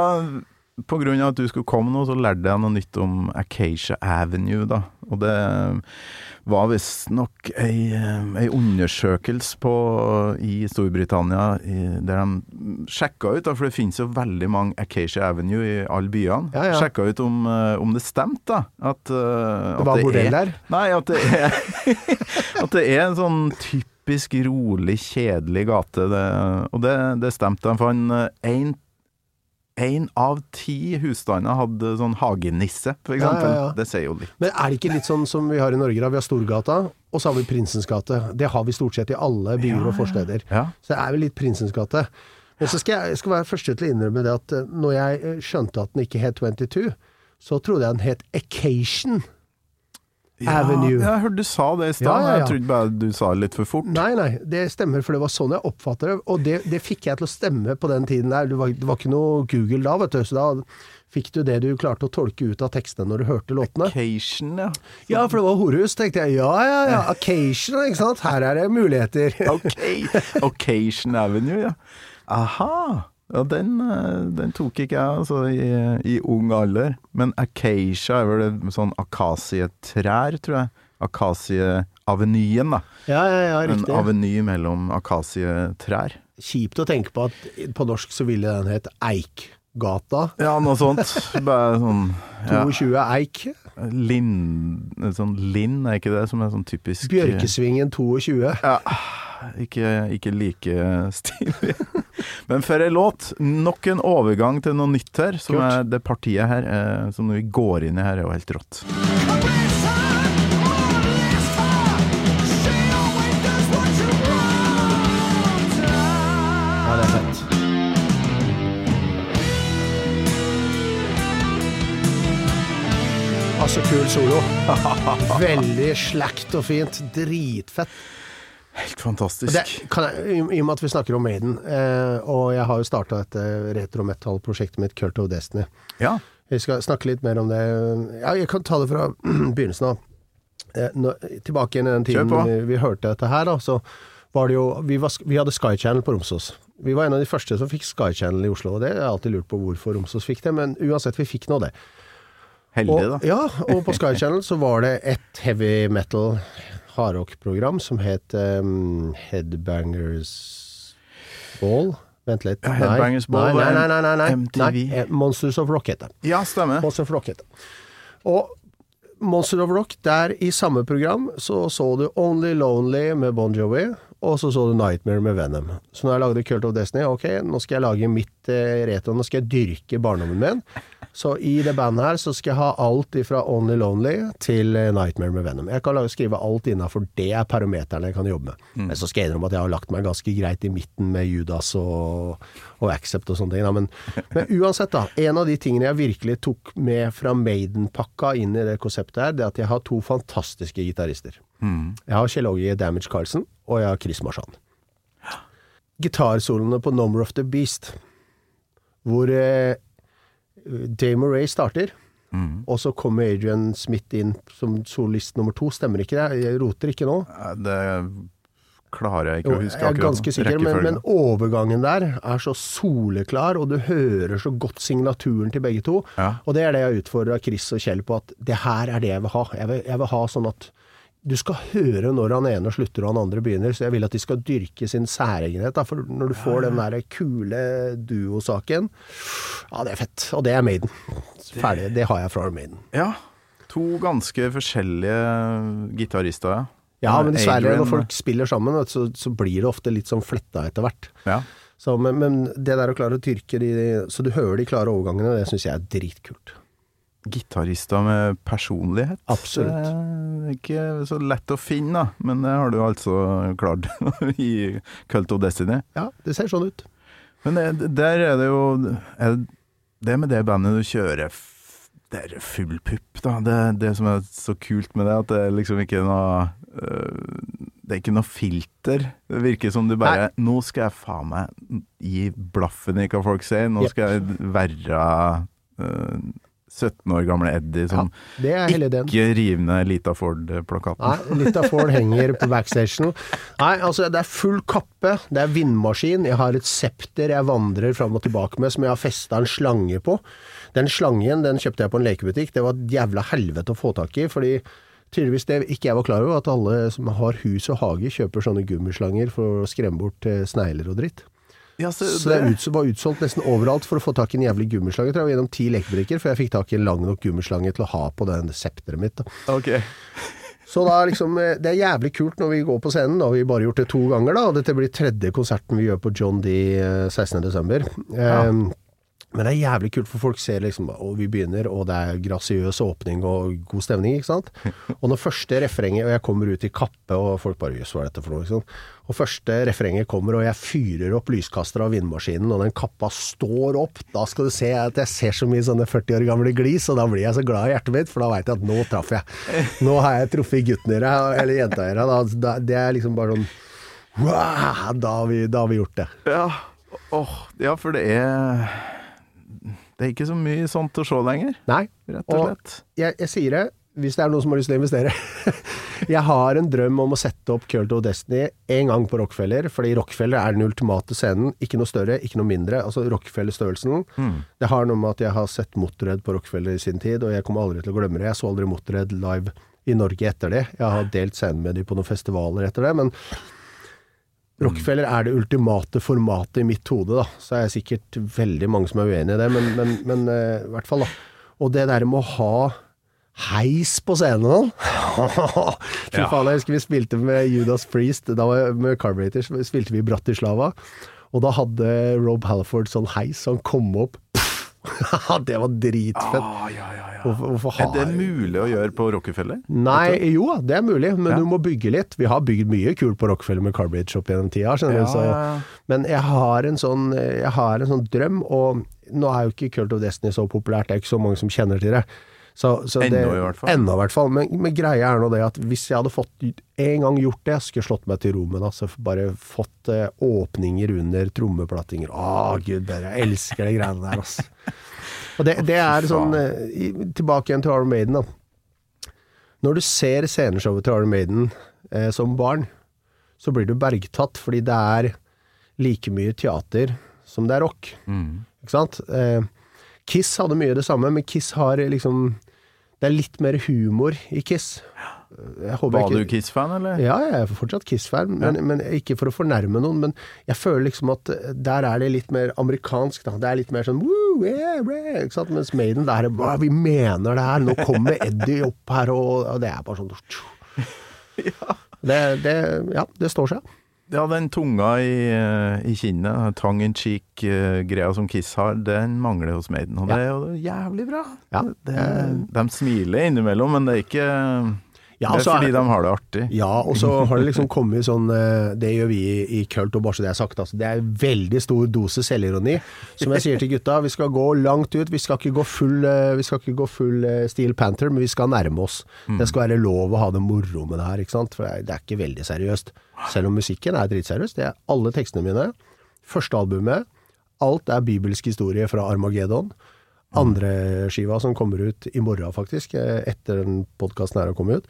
på grunn av at du skulle komme nå, så lærte jeg noe nytt om Acacia Avenue, da. Og det var visstnok ei, eh, ei undersøkelse på, i Storbritannia i, der de sjekka ut, da, for det finnes jo veldig mange Acacia Avenue i alle byene. Ja, ja. Sjekka ut om, eh, om det stemte, da. At, eh, at Det var bordell der? Nei, at det er, *laughs* at det er en sånn typisk rolig, kjedelig gate. Det, og det, det stemte. De fant én Én av ti husstander hadde sånn hagenisse, for Ja, ja, ja. Det sier jo litt. Men er det ikke litt sånn som vi har i Norge? da? Vi har Storgata, og så har vi Prinsens gate. Det har vi stort sett i alle byer og forsteder. Så det er vel litt Prinsens gate. Men så skal jeg, jeg skal være første til å innrømme det at eh, når jeg eh, skjønte at den ikke het 22, så trodde jeg den het Occasion. Avenue. Ja, jeg hørte du sa det i stad. Ja, ja. Jeg trodde bare du sa det litt for fort. Nei, nei, det stemmer, for det var sånn jeg oppfatter det. Og det, det fikk jeg til å stemme på den tiden der. Det var, det var ikke noe Google da, vet du. Så da fikk du det du klarte å tolke ut av tekstene når du hørte låtene. Occasion, ja. Ja, for det var horehus, tenkte jeg. Ja, ja, ja. Occasion, ikke sant. Her er det muligheter. Ok. Occasion Avenue, ja. Aha. Ja, den, eh, den tok ikke jeg altså, i, i ung alder. Men acacia er vel sånn akasietrær, tror jeg. Akasieavenyen, da. Ja, ja, ja, riktig. En aveny mellom akasietrær. Kjipt å tenke på at på norsk så ville den hett Eikgata. Ja, noe sånt. Bare sånn ja, *laughs* 22 Eik. Linn Sånn Linn, er ikke det som er sånn typisk Bjørkesvingen 22. Ja, ikke, ikke like stilig. *laughs* Men for ei låt, nok en overgang til noe nytt her, som Kult. er det partiet her, eh, som vi går inn i her, er jo helt rått. Altså, kul solo. *laughs* Veldig slakt og fint. Dritfett. Helt fantastisk. Det, kan jeg, i, og med at vi snakker om Maiden, eh, og jeg har jo starta dette retro metal-prosjektet mitt, Cult of Destiny. Ja. Vi skal snakke litt mer om det. Ja, jeg kan ta det fra *clears throat* begynnelsen av. Eh, nå, tilbake igjen i den tiden vi, vi hørte dette her, da, så var det jo Vi, var, vi hadde Sky Channel på Romsås. Vi var en av de første som fikk Sky Channel i Oslo, og det har jeg alltid lurt på hvorfor Romsås fikk det, men uansett, vi fikk nå det. Heldig, Og, da. ja, og på Sky Channel så var det et heavy metal hardrock-program som het um, Headbangers Ball. Vent litt. Ja, Headbangers nei, Ball nei, nei, nei, nei. MTV. nei. eh, Monsters of Rock het det. Ja, stemmer. Monsters of Rock het det. Og Monster of Rock, der i samme program så så du Only Lonely med Bon Jovi, og så så du Nightmare med Venom. Så når jeg lagde Cult of Destiny, ok, nå skal jeg lage mitt eh, retro, nå skal jeg dyrke barndommen min. Så i det bandet her så skal jeg ha alt fra Only Lonely til eh, Nightmare med Venom. Jeg kan skrive alt innafor det er parameterne jeg kan jobbe med. Men så skal jeg innrømme at jeg har lagt meg ganske greit i midten med Judas og, og Accept og sånne ting. Men, *laughs* men uansett, da. En av de tingene jeg virkelig tok med fra Maiden-pakka inn i det konseptet her, det er at jeg har to fantastiske gitarister. Jeg har Kjell Åge Damage Carlsen, og jeg har Chris Marchand. *gasps* Gitarsoloene på Number of the Beast, hvor eh, Dave Murray starter, og så kommer Adrian Smith inn som solist nummer to. Stemmer ikke det? Jeg roter ikke nå. Det klarer jeg ikke Jo, å jeg er ganske sikker, men, men overgangen der er så soleklar, og du hører så godt signaturen til begge to. Ja. Og det er det jeg utfordra Chris og Kjell på, at det her er det jeg vil ha. Jeg vil, jeg vil ha sånn at du skal høre når han ene slutter og han andre begynner, så jeg vil at de skal dyrke sin særegenhet. Da, for når du får den der kule duosaken, ja det er fett. Og det er Maiden. Ferdig. Det har jeg fra Maiden. Ja. To ganske forskjellige gitarister, ja. Ja, men dessverre, når folk spiller sammen, så, så blir det ofte litt sånn fletta etter hvert. ja. Så, men, men det der å klare å dyrke de, så du hører de klare overgangene, det syns jeg er dritkult. Gitarister med personlighet. Absolutt. Det er ikke så lett å finne, da. Men det har du altså klart *laughs* i Cult of Destiny. Ja, det ser sånn ut. Men det, der er det jo er det, det med det bandet du kjører Det er full pupp, da. Det, det som er så kult med det, at det er liksom ikke noe øh, Det er ikke noe filter. Det virker som du bare Nå skal jeg faen meg gi blaffen i hva folk sier. Nå skal jeg være øh, 17 år gamle Eddie som ideen. ikke river ned Lita Ford-plakaten. Nei, Lita Ford henger på backstagen. Nei, altså det er full kappe, det er vindmaskin, jeg har et septer jeg vandrer fram og tilbake med som jeg har festa en slange på. Den slangen den kjøpte jeg på en lekebutikk, det var et jævla helvete å få tak i, fordi tydeligvis det ikke jeg var klar over, at alle som har hus og hage, kjøper sånne gummislanger for å skremme bort eh, snegler og dritt. Ja, så, Så det er ut, var utsolgt nesten overalt for å få tak i en jævlig gummislange. Jeg var gjennom ti lekebrikker før jeg fikk tak i en lang nok gummislange til å ha på den septeret mitt. Da. Okay. Så da liksom, eh, det er jævlig kult når vi går på scenen. Da har vi bare gjort det to ganger, da. Og dette blir tredje konserten vi gjør på John D. eh, 16. desember. Men det er jævlig kult, for folk ser liksom Og vi begynner, og det er grasiøs åpning og god stemning, ikke sant. *laughs* Og når første refrenget Og jeg kommer ut i kappe, og folk bare Jøss, hva er dette for noe? Ikke sant? Og første refrenget kommer, og jeg fyrer opp lyskastere av vindmaskinen, og den kappa står opp. Da skal du se at jeg ser så mye sånne 40 år gamle glis, og da blir jeg så glad i hjertet mitt, for da veit jeg at nå traff jeg. *laughs* Nå har jeg truffet gutten deres, eller jenta deres. Det er liksom bare sånn Wow, da har vi, da har vi gjort det. Ja. oh, ja, for det er Det er ikke så mye sånt å se lenger, Nei. rett og slett. jeg, jeg sier det, hvis det er noen som har lyst til å investere. *laughs* jeg har en drøm om å sette opp Curl to Destiny en gang på Rockefeller, fordi Rockefeller er den ultimate scenen. Ikke noe større, ikke noe mindre. Altså Rockefeller-størrelsen. Det har noe med at jeg har sett Motorhead på Rockefeller i sin tid, og jeg kommer aldri til å glemme det. Jeg så aldri Motorhead live i Norge etter det. Jeg har delt scenen med dem på noen festivaler etter det, men Rockefeller er det ultimate formatet i mitt hode, da. Så er jeg sikkert veldig mange som er uenig i det, men, men, men uh, i hvert fall, da. Og det der med å ha heis på scenen *laughs* Fy faen, jeg husker vi spilte med Judas Priest, da var jeg med Carburetors, spilte vi i Bratislava. Og da hadde Rob Halford sånn heis, så han kom opp. Det var dritfett. Ah, ja, ja, ja. Hvorfor, hvorfor har... Er det mulig å gjøre på Rockefeller? Nei, jo det er mulig, men du må bygge litt. Vi har bygd mye kult på Rockefeller med Carbridge opp gjennom tida, skjønner du. Så. Men jeg har, en sånn, jeg har en sånn drøm, og nå er jo ikke Cult of Destiny så populært, det er ikke så mange som kjenner til det. Så, så Ennå det, i hvert fall. Ennå i hvert fall. Men, men greia er nå det at hvis jeg hadde fått en gang gjort det, skulle slått meg til ro med det. Altså bare fått eh, åpninger under trommeplattinger. Å, gud bedre. Jeg elsker de greiene der, altså. *laughs* Og det, det er sånn eh, Tilbake igjen til Iron Maiden, da. Når du ser sceneshowet til Iron Maiden eh, som barn, så blir du bergtatt, fordi det er like mye teater som det er rock. Ikke sant? Eh, Kiss hadde mye det samme, men Kiss har liksom Det er litt mer humor i Kiss. Var du Kiss-fan, eller? ja, jeg er fortsatt Kiss-fan, men, men ikke for å fornærme noen. Men jeg føler liksom at der er det litt mer amerikansk. Da. Det er litt mer sånn woo, yeah, yeah? Mens Maiden, der er bare Vi mener det her! Nå kommer Eddie opp her, og, og det er bare sånn *laughs* det, det, Ja, det står seg. Ja, den tunga i, eh, i kinnet, tongue in cheek-greia som Kiss har, den mangler hos Maiden. Og det er jo jævlig bra. Ja. Det, de smiler innimellom, men det er ikke Ja, Det er fordi de har det artig. Ja, og så har det liksom *laughs* kommet sånn eh, Det gjør vi i, Kult, og bare så det er sagt. Altså, det er veldig stor dose selvironi. Som jeg sier til gutta, vi skal gå langt ut. Vi skal ikke gå full, eh, vi skal ikke gå full eh, Steel Panther, men vi skal nærme oss. Det skal være lov å ha det moro med det her, ikke sant. For det er, det er ikke veldig seriøst. Selv om musikken er dritseriøs. Det er alle tekstene mine. Første albumet. Alt er bibelsk historie fra Armageddon. Andre skiva som kommer ut i morgen, faktisk, eh, etter den podkasten her har kommet ut.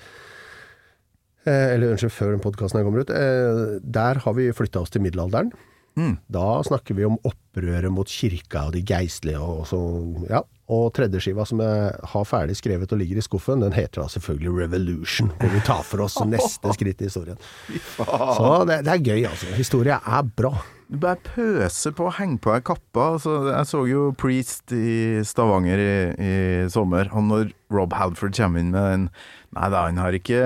Eh, eller unnskyld, før den podkasten her kommer ut. Eh, der har vi flytta oss til middelalderen. Mm. Da snakker vi om opprøret mot kirka og de geistlige og så, ja. Og tredjeskiva som jeg har ferdig skrevet og ligger i skuffen, den heter da selvfølgelig Revolution. Hvor vi tar for oss neste skritt i historien. Så det, det er gøy, altså. Historie er bra. Du bare pøser på å henge på deg kappa. Altså, jeg så jo Priest i Stavanger i, i sommer, og når Rob Halford kommer inn med den Nei da, han har ikke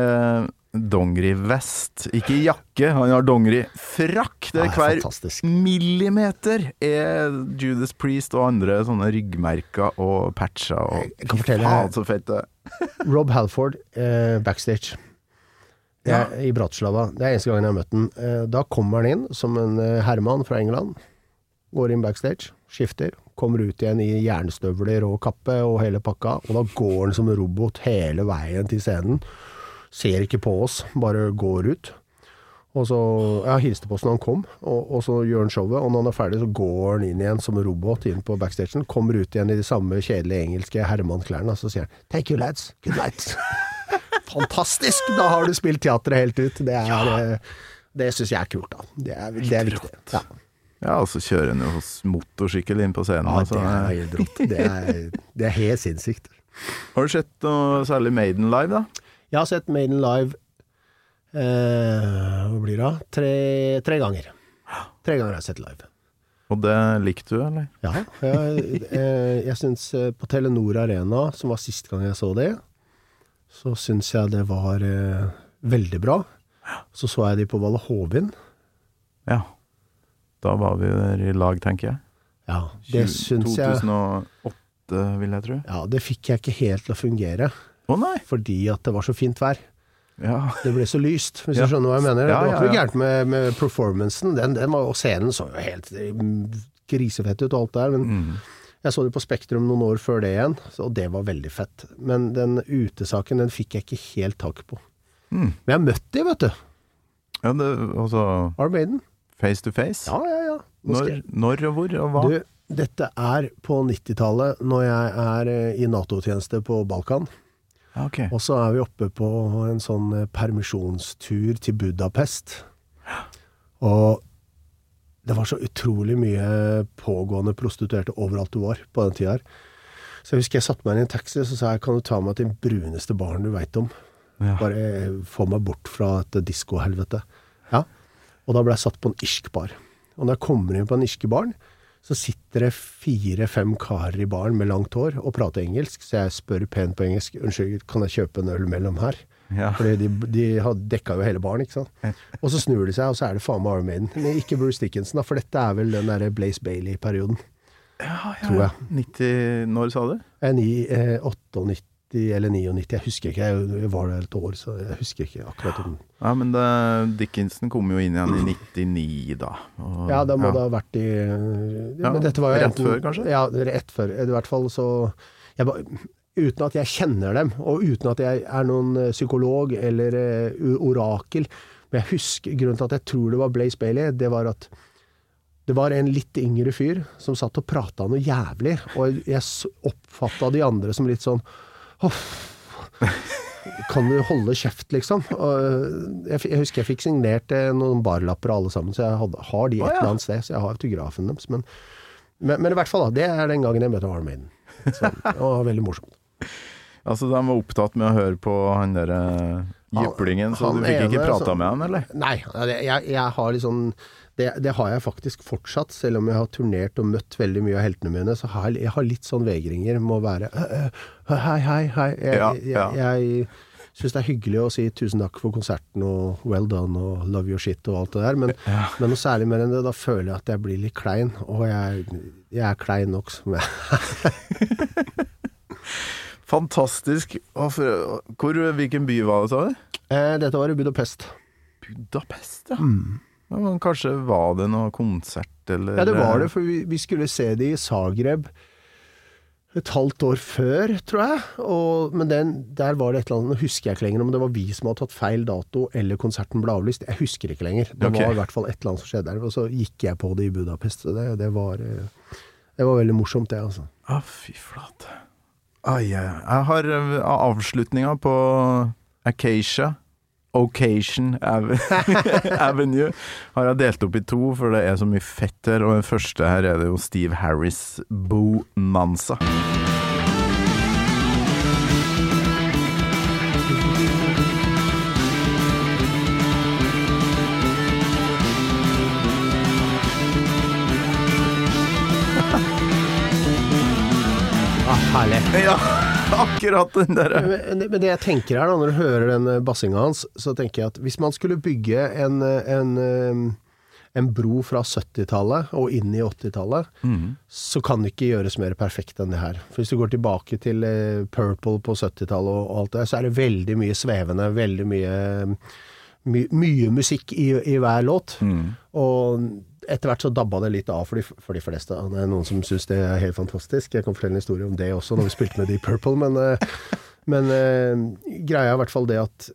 dongerivest, ikke jakke, han har dongerifrakk. Det er hver fantastisk. millimeter er Judas Priest og andre sånne ryggmerker og patcher og Jeg kan fortelle- faen, så fett det. *laughs* Rob Halford eh, backstage jeg, i Bratislava. Det er eneste gangen jeg har møtt den. Eh, da kommer han inn som en eh, herremann fra England. Går inn backstage, skifter, kommer ut igjen i jernstøvler og kappe og hele pakka. Og da går han som en robot hele veien til scenen. Ser ikke på oss, bare går ut. Og så, Jeg hilste på oss når han kom, og, og så gjør han showet. Og når han er ferdig, så går han inn igjen som robot inn på backstagen. Kommer ut igjen i de samme kjedelige engelske Herman-klærne, og så sier han 'Thank you, lads. Good night'. *laughs* Fantastisk! Da har du spilt teatret helt ut. Det, er, eh, det syns jeg er kult, da. Det er, det er viktig. Ja. Ja, og så kjører han jo motorsykkel inn på scenen. ja, altså. det er helt rått. Det er, det er helt sinnssykt. Har du sett noe særlig Maiden live, da? Jeg har sett Maiden live eh, Hvor blir det av? Tre, tre ganger. Tre ganger har jeg sett live. Og det likte du, eller? Ja, jeg, eh, jeg syns eh, på Telenor Arena, som var sist gang jeg så det, så syns jeg det var eh, veldig bra. Så så jeg de på Valle Hovin. Ja. Da var vi der i lag, tenker jeg. Ja, det syns jeg 2008, vil jeg tro. Ja, det fikk jeg ikke helt til å fungere, Å nei! fordi at det var så fint vær. Ja. Det ble så lyst, hvis Ja. du skjønner hva jeg mener. Ja, det var ikke noe gærent med, med performancen. Den, den var, og scenen så jo helt mm, grisefett ut og alt der, men Mm. jeg så det på Spektrum noen år før det igjen, så, og det var veldig fett. Men den utesaken, den fikk jeg ikke helt tak på. Mm. Men jeg har møtt de, vet du. ja det, altså Armaden. Face to face? Ja, ja, ja. Når, når og hvor og hva? Du, dette er på 90-tallet, når jeg er eh, i Nato-tjeneste på Balkan. Ja, ok. Og så er vi oppe på en sånn eh, permisjonstur til Budapest. Og det var så utrolig mye pågående prostituerte overalt du var på den tida her. Så jeg husker jeg satte meg inn i en taxi og sa jeg, kan du ta meg til den bruneste baren du veit om. Ja. Bare eh, få meg bort fra et diskohelvete. Ja. Og da ble jeg satt på en irsk bar. Og når jeg kommer inn på en irske baren, så sitter det fire-fem karer i baren med langt hår og prater engelsk, så jeg spør pent på engelsk unnskyld, kan jeg kjøpe en øl mellom her? Ja. Fordi de, de har dekka jo hele baren, ikke sant. Og så snur de seg, og så er det faen meg Arm Maiden. Men ikke Bruce Dickinson, da, for dette er vel den derre Blaze Bailey-perioden. Tror jeg. 90 Når sa du? Eh, 98 eller 99, jeg husker ikke. Jeg var der et år, så jeg husker ikke akkurat. om Ja, men det, Dickinson kom jo inn igjen i 99, da. Og, Ja, da må det ha vært i ja, Ja, Men dette var jo rett før, kanskje? Ja, rett før. I hvert fall så jeg, Uten at jeg kjenner dem, og uten at jeg er noen eh, psykolog eller uh, orakel Men jeg husker grunnen til at jeg tror det var Blaze Bailey, det var at det var en litt yngre fyr som satt og prata noe jævlig, og jeg oppfatta de andre som litt sånn. Kan du holde kjeft, liksom? Jeg, jeg husker jeg fikk signert eh, noen barlapper alle sammen, så jeg hadde, har de et eller annet sted. Så jeg har autografen deres. Men, men, men i hvert fall, da. Det er den gangen jeg møtte Iron Maiden. Så det var veldig morsomt. Altså, de var opptatt med å høre på han derre jyplingen, så du fikk ikke prata med han, eller? Nei, jeg, jeg har liksom det, det har jeg faktisk fortsatt, selv om jeg har turnert og møtt veldig mye av heltene mine. Så har jeg, jeg har litt sånn vegringer med å være «Øh, øh, Hei, hei, hei. Jeg, Ja, jeg, ja. jeg syns det er hyggelig å si tusen takk for konserten og well done og love your shit og alt det der, men, men noe særlig mer enn det, da føler jeg at jeg blir litt klein. Og jeg, jeg er klein nok som jeg *laughs* Fantastisk. Hvor, hvilken by var det, sa du? eh, Dette var i Budapest. Budapest, ja. Ja men kanskje var det noe konsert, eller Ja, det var det, for vi, vi skulle se det i Zagreb et halvt år før, tror jeg. Og, men den, der var det et eller annet, nå husker jeg ikke lenger om det var vi som hadde tatt feil dato, eller konserten ble avlyst. Jeg husker ikke lenger. Det okay. var i hvert fall et eller annet som skjedde der. Og så gikk jeg på det i Budapest. Det, det, var, eh, det var veldig morsomt, det, altså. Å, fy flate. Ah, ai. Jeg har eh, avslutninga på Acacia. Occasion *laughs* Avenue har jeg delt opp i to, for det er så mye fett her. Og den første her er det jo Steve Harris Bonanza. Ah, herlig. Ja, *laughs* akkurat den der. Men, men det jeg tenker her da, når du hører den eh, bassinga hans, så tenker jeg at hvis man skulle bygge en, eh, en, eh, en bro fra 70-tallet og inn i 80-tallet, så kan det ikke gjøres mer perfekt enn det her. For hvis du går tilbake til Purple på 70-tallet og, alt det, så er det veldig mye svevende, veldig mye my, mye musikk i, i hver låt. Og etter hvert så dabba det litt av for de, for de fleste. Det er noen som syns det er helt fantastisk. Jeg kan fortelle en historie om det også, når vi spilte med Deep Purple. Men, eh, men eh, greia er i hvert fall det at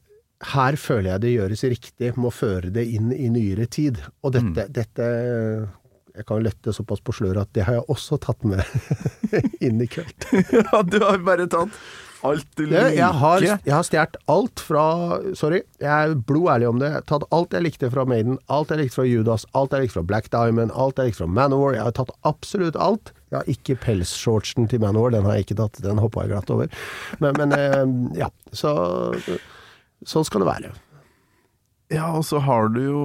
her føler jeg det gjøres riktig med å føre det inn i nyere tid. Og dette, dette Jeg kan lette såpass på sløret at det har jeg også tatt med *laughs* inn i kveld. *laughs* Ja, du har bare tatt alt du liker. jeg har, jeg har stjålet alt fra Sorry, jeg er blodærlig om det. Jeg har tatt alt jeg likte fra Maiden, alt jeg likte fra Judas, alt jeg likte fra Black Diamond, alt jeg likte fra Manowar. Jeg har tatt absolutt alt. Ja, ikke pelsshortsen til Manowar, den har jeg ikke tatt. Den hoppa jeg glatt over. Men, men eh, ja, så sånn skal det være. Ja, og så har du jo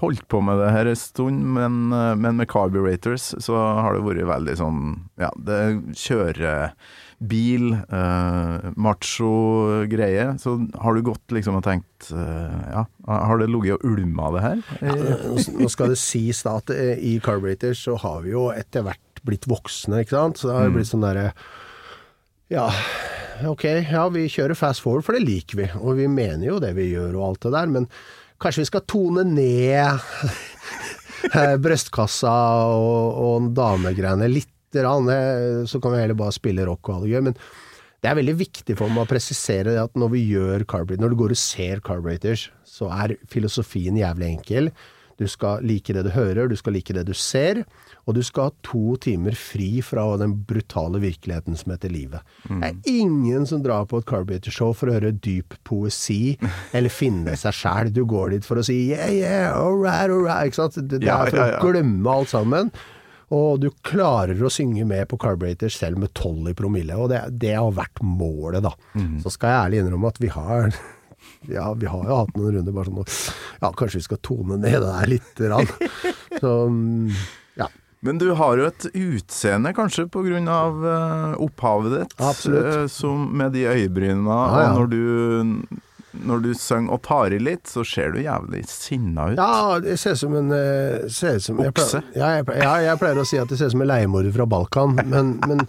holdt på med det her en stund, men, eh, men med carburetors så har det vært veldig sånn Ja, det kjører bil, eh, macho greie. Så har du gått liksom og tenkt eh, Ja, har det ligget og ulma det her? Nå nå skal det sies da at eh, i Carburetor så har vi jo etter hvert blitt voksne, ikke sant. Så det har jo blitt sånn derre Ja, ok, ja vi kjører fast forward, for det liker vi. Og vi mener jo det vi gjør og alt det der, men kanskje vi skal tone ned brøstkassa *laughs* brystkassa og, og damegreiene litt. Grann, eh, så kan vi heller bare spille rock og ha det gøy. Men det er veldig viktig for meg å presisere at når vi gjør carburetor, når du går og ser carburetors, så er filosofien jævlig enkel. Du skal like det du hører, du skal like det du ser, og du skal ha to timer fri fra den brutale virkeligheten som heter livet. Det er ingen som drar på et carburetor-show for å høre dyp poesi, *laughs* eller finne seg sjæl. Du går dit for å si yeah, yeah, all right, all right. Ikke sant? Det, det er for å glemme alt sammen. Og du klarer å synge med på Carburetor selv med 12 i promille, og det, det har vært målet, da. Mm. Så skal jeg ærlig innrømme at vi har *laughs* ja, vi har jo hatt noen runder bare sånn Ja, kanskje vi skal tone ned det der lite grann. *laughs* Så mm, ja. Men du har jo et utseende, kanskje på grunn av eh, opphavet ditt, Absolutt. eh, som med de øyebrynene, Ja, ja. og når du når du synger og tar i litt, så ser du jævlig sinna ut. Ja, det ser ut som en eh, ser som, jeg Okse? pleier, ja, jeg, pleier- ja, jeg pleier å si at det ser ut som en leiemorder fra Balkan. Men, men,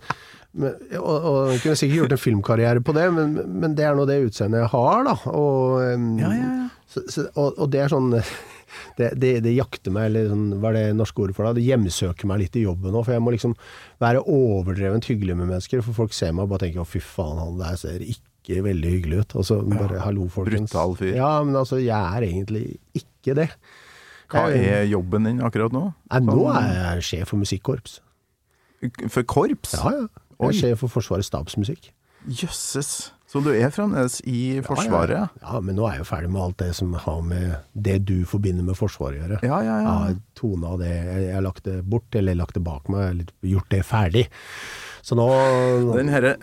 men og, og jeg kunne sikkert gjort en filmkarriere på det, men, men det er nå det utseendet jeg har, da. Og, Ja, ja, ja. Så, så, og, og det er sånn *laughs* det, det, det jakter meg, eller sånn, hva er det norske ordet for det? Det hjemsøker meg litt i jobben òg, for jeg må liksom være overdrevent hyggelig med mennesker, for folk ser meg og bare tenker 'å, fy faen, han der ser ikke veldig hyggelig ut'. Altså, så bare 'hallo, folkens'. brutal fyr. Ja, men altså, jeg er egentlig ikke det. Hva Jeg- er jobben din akkurat nå? Nei, nå er jeg sjef for musikkorps. For korps? Ja, ja. Jeg Oi. er sjef for Forsvarets stabsmusikk. Jøsses. Så du er fremdeles i Forsvaret? Ja, ja. ja, men nå er jeg jo ferdig med alt det som har med det du forbinder med Forsvaret å gjøre. Ja, ja, ja. Jeg har tona det, jeg har lagt det bort, eller lagt det bak meg, eller gjort det ferdig. Så nå Den herre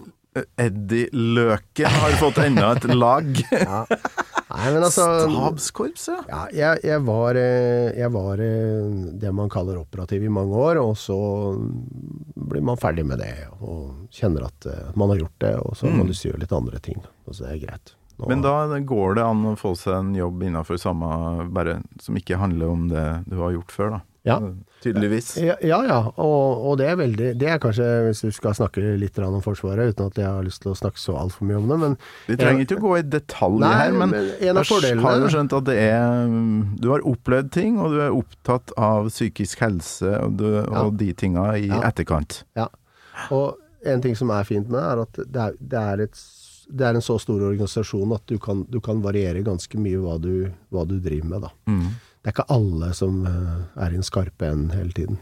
Eddie Løken har fått enda et lag. *laughs* Nei, men altså Stabskorps, ja. Ja, jeg, jeg var, eh, jeg var eh, det man kaller operativ i mange år, og så blir man ferdig med det, og kjenner at eh, man har gjort det, og så har man lyst til å gjøre litt andre ting. Og så det er greit. Nå- Men da går det an å få seg en jobb innafor samme, bare som ikke handler om det du har gjort før, da. Ja. Tydeligvis. Ja, ja, ja. Og, og det er veldig Det er kanskje, hvis du skal snakke litt om Forsvaret, uten at jeg har lyst til å snakke så altfor mye om det, men Vi trenger ikke å gå i detalj Nei, her, men, men jeg har jo skjønt at det er Du har opplevd ting, og du er opptatt av psykisk helse og, du, og de tinga i Ja. etterkant. Ja. Og en ting som er fint med det, er at det er, det er, et, det er en så stor organisasjon at du kan, du kan variere ganske mye hva du, hva du driver med, da. Mm. Det er ikke alle som eh, er i en skarpe enn hele tiden.